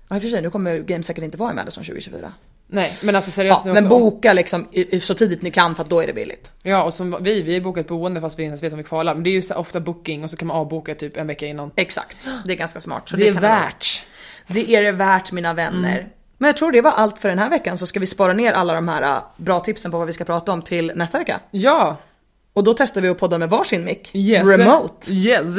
Ja i och för sig nu kommer Game säkert inte vara i Madison 2024. Nej men alltså seriöst Ja, nu men också. boka liksom i, i, så tidigt ni kan för att då är det billigt. Ja och som vi, vi har bokat boende fast vi inte ens vet om vi kvalar. Men det är ju så ofta booking och så kan man avboka typ en vecka innan. Exakt, det är ganska smart. Så Det är kan vara- värt. Det är det värt mina vänner. Men jag tror det var allt för den här veckan så ska vi spara ner alla de här äh, bra tipsen på vad vi ska prata om till nästa vecka. Ja. Och då testar vi att podda med varsin mick. Yes. Remote. Yes.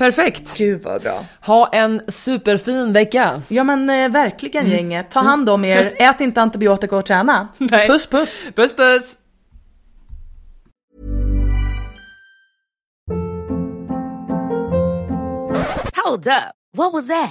Perfekt. Gud vad bra. Ha en superfin vecka. Ja men eh, verkligen gänget, ta hand om er, ät inte antibiotika och träna. Nej. Puss puss! Puss puss. Hold up. What was that?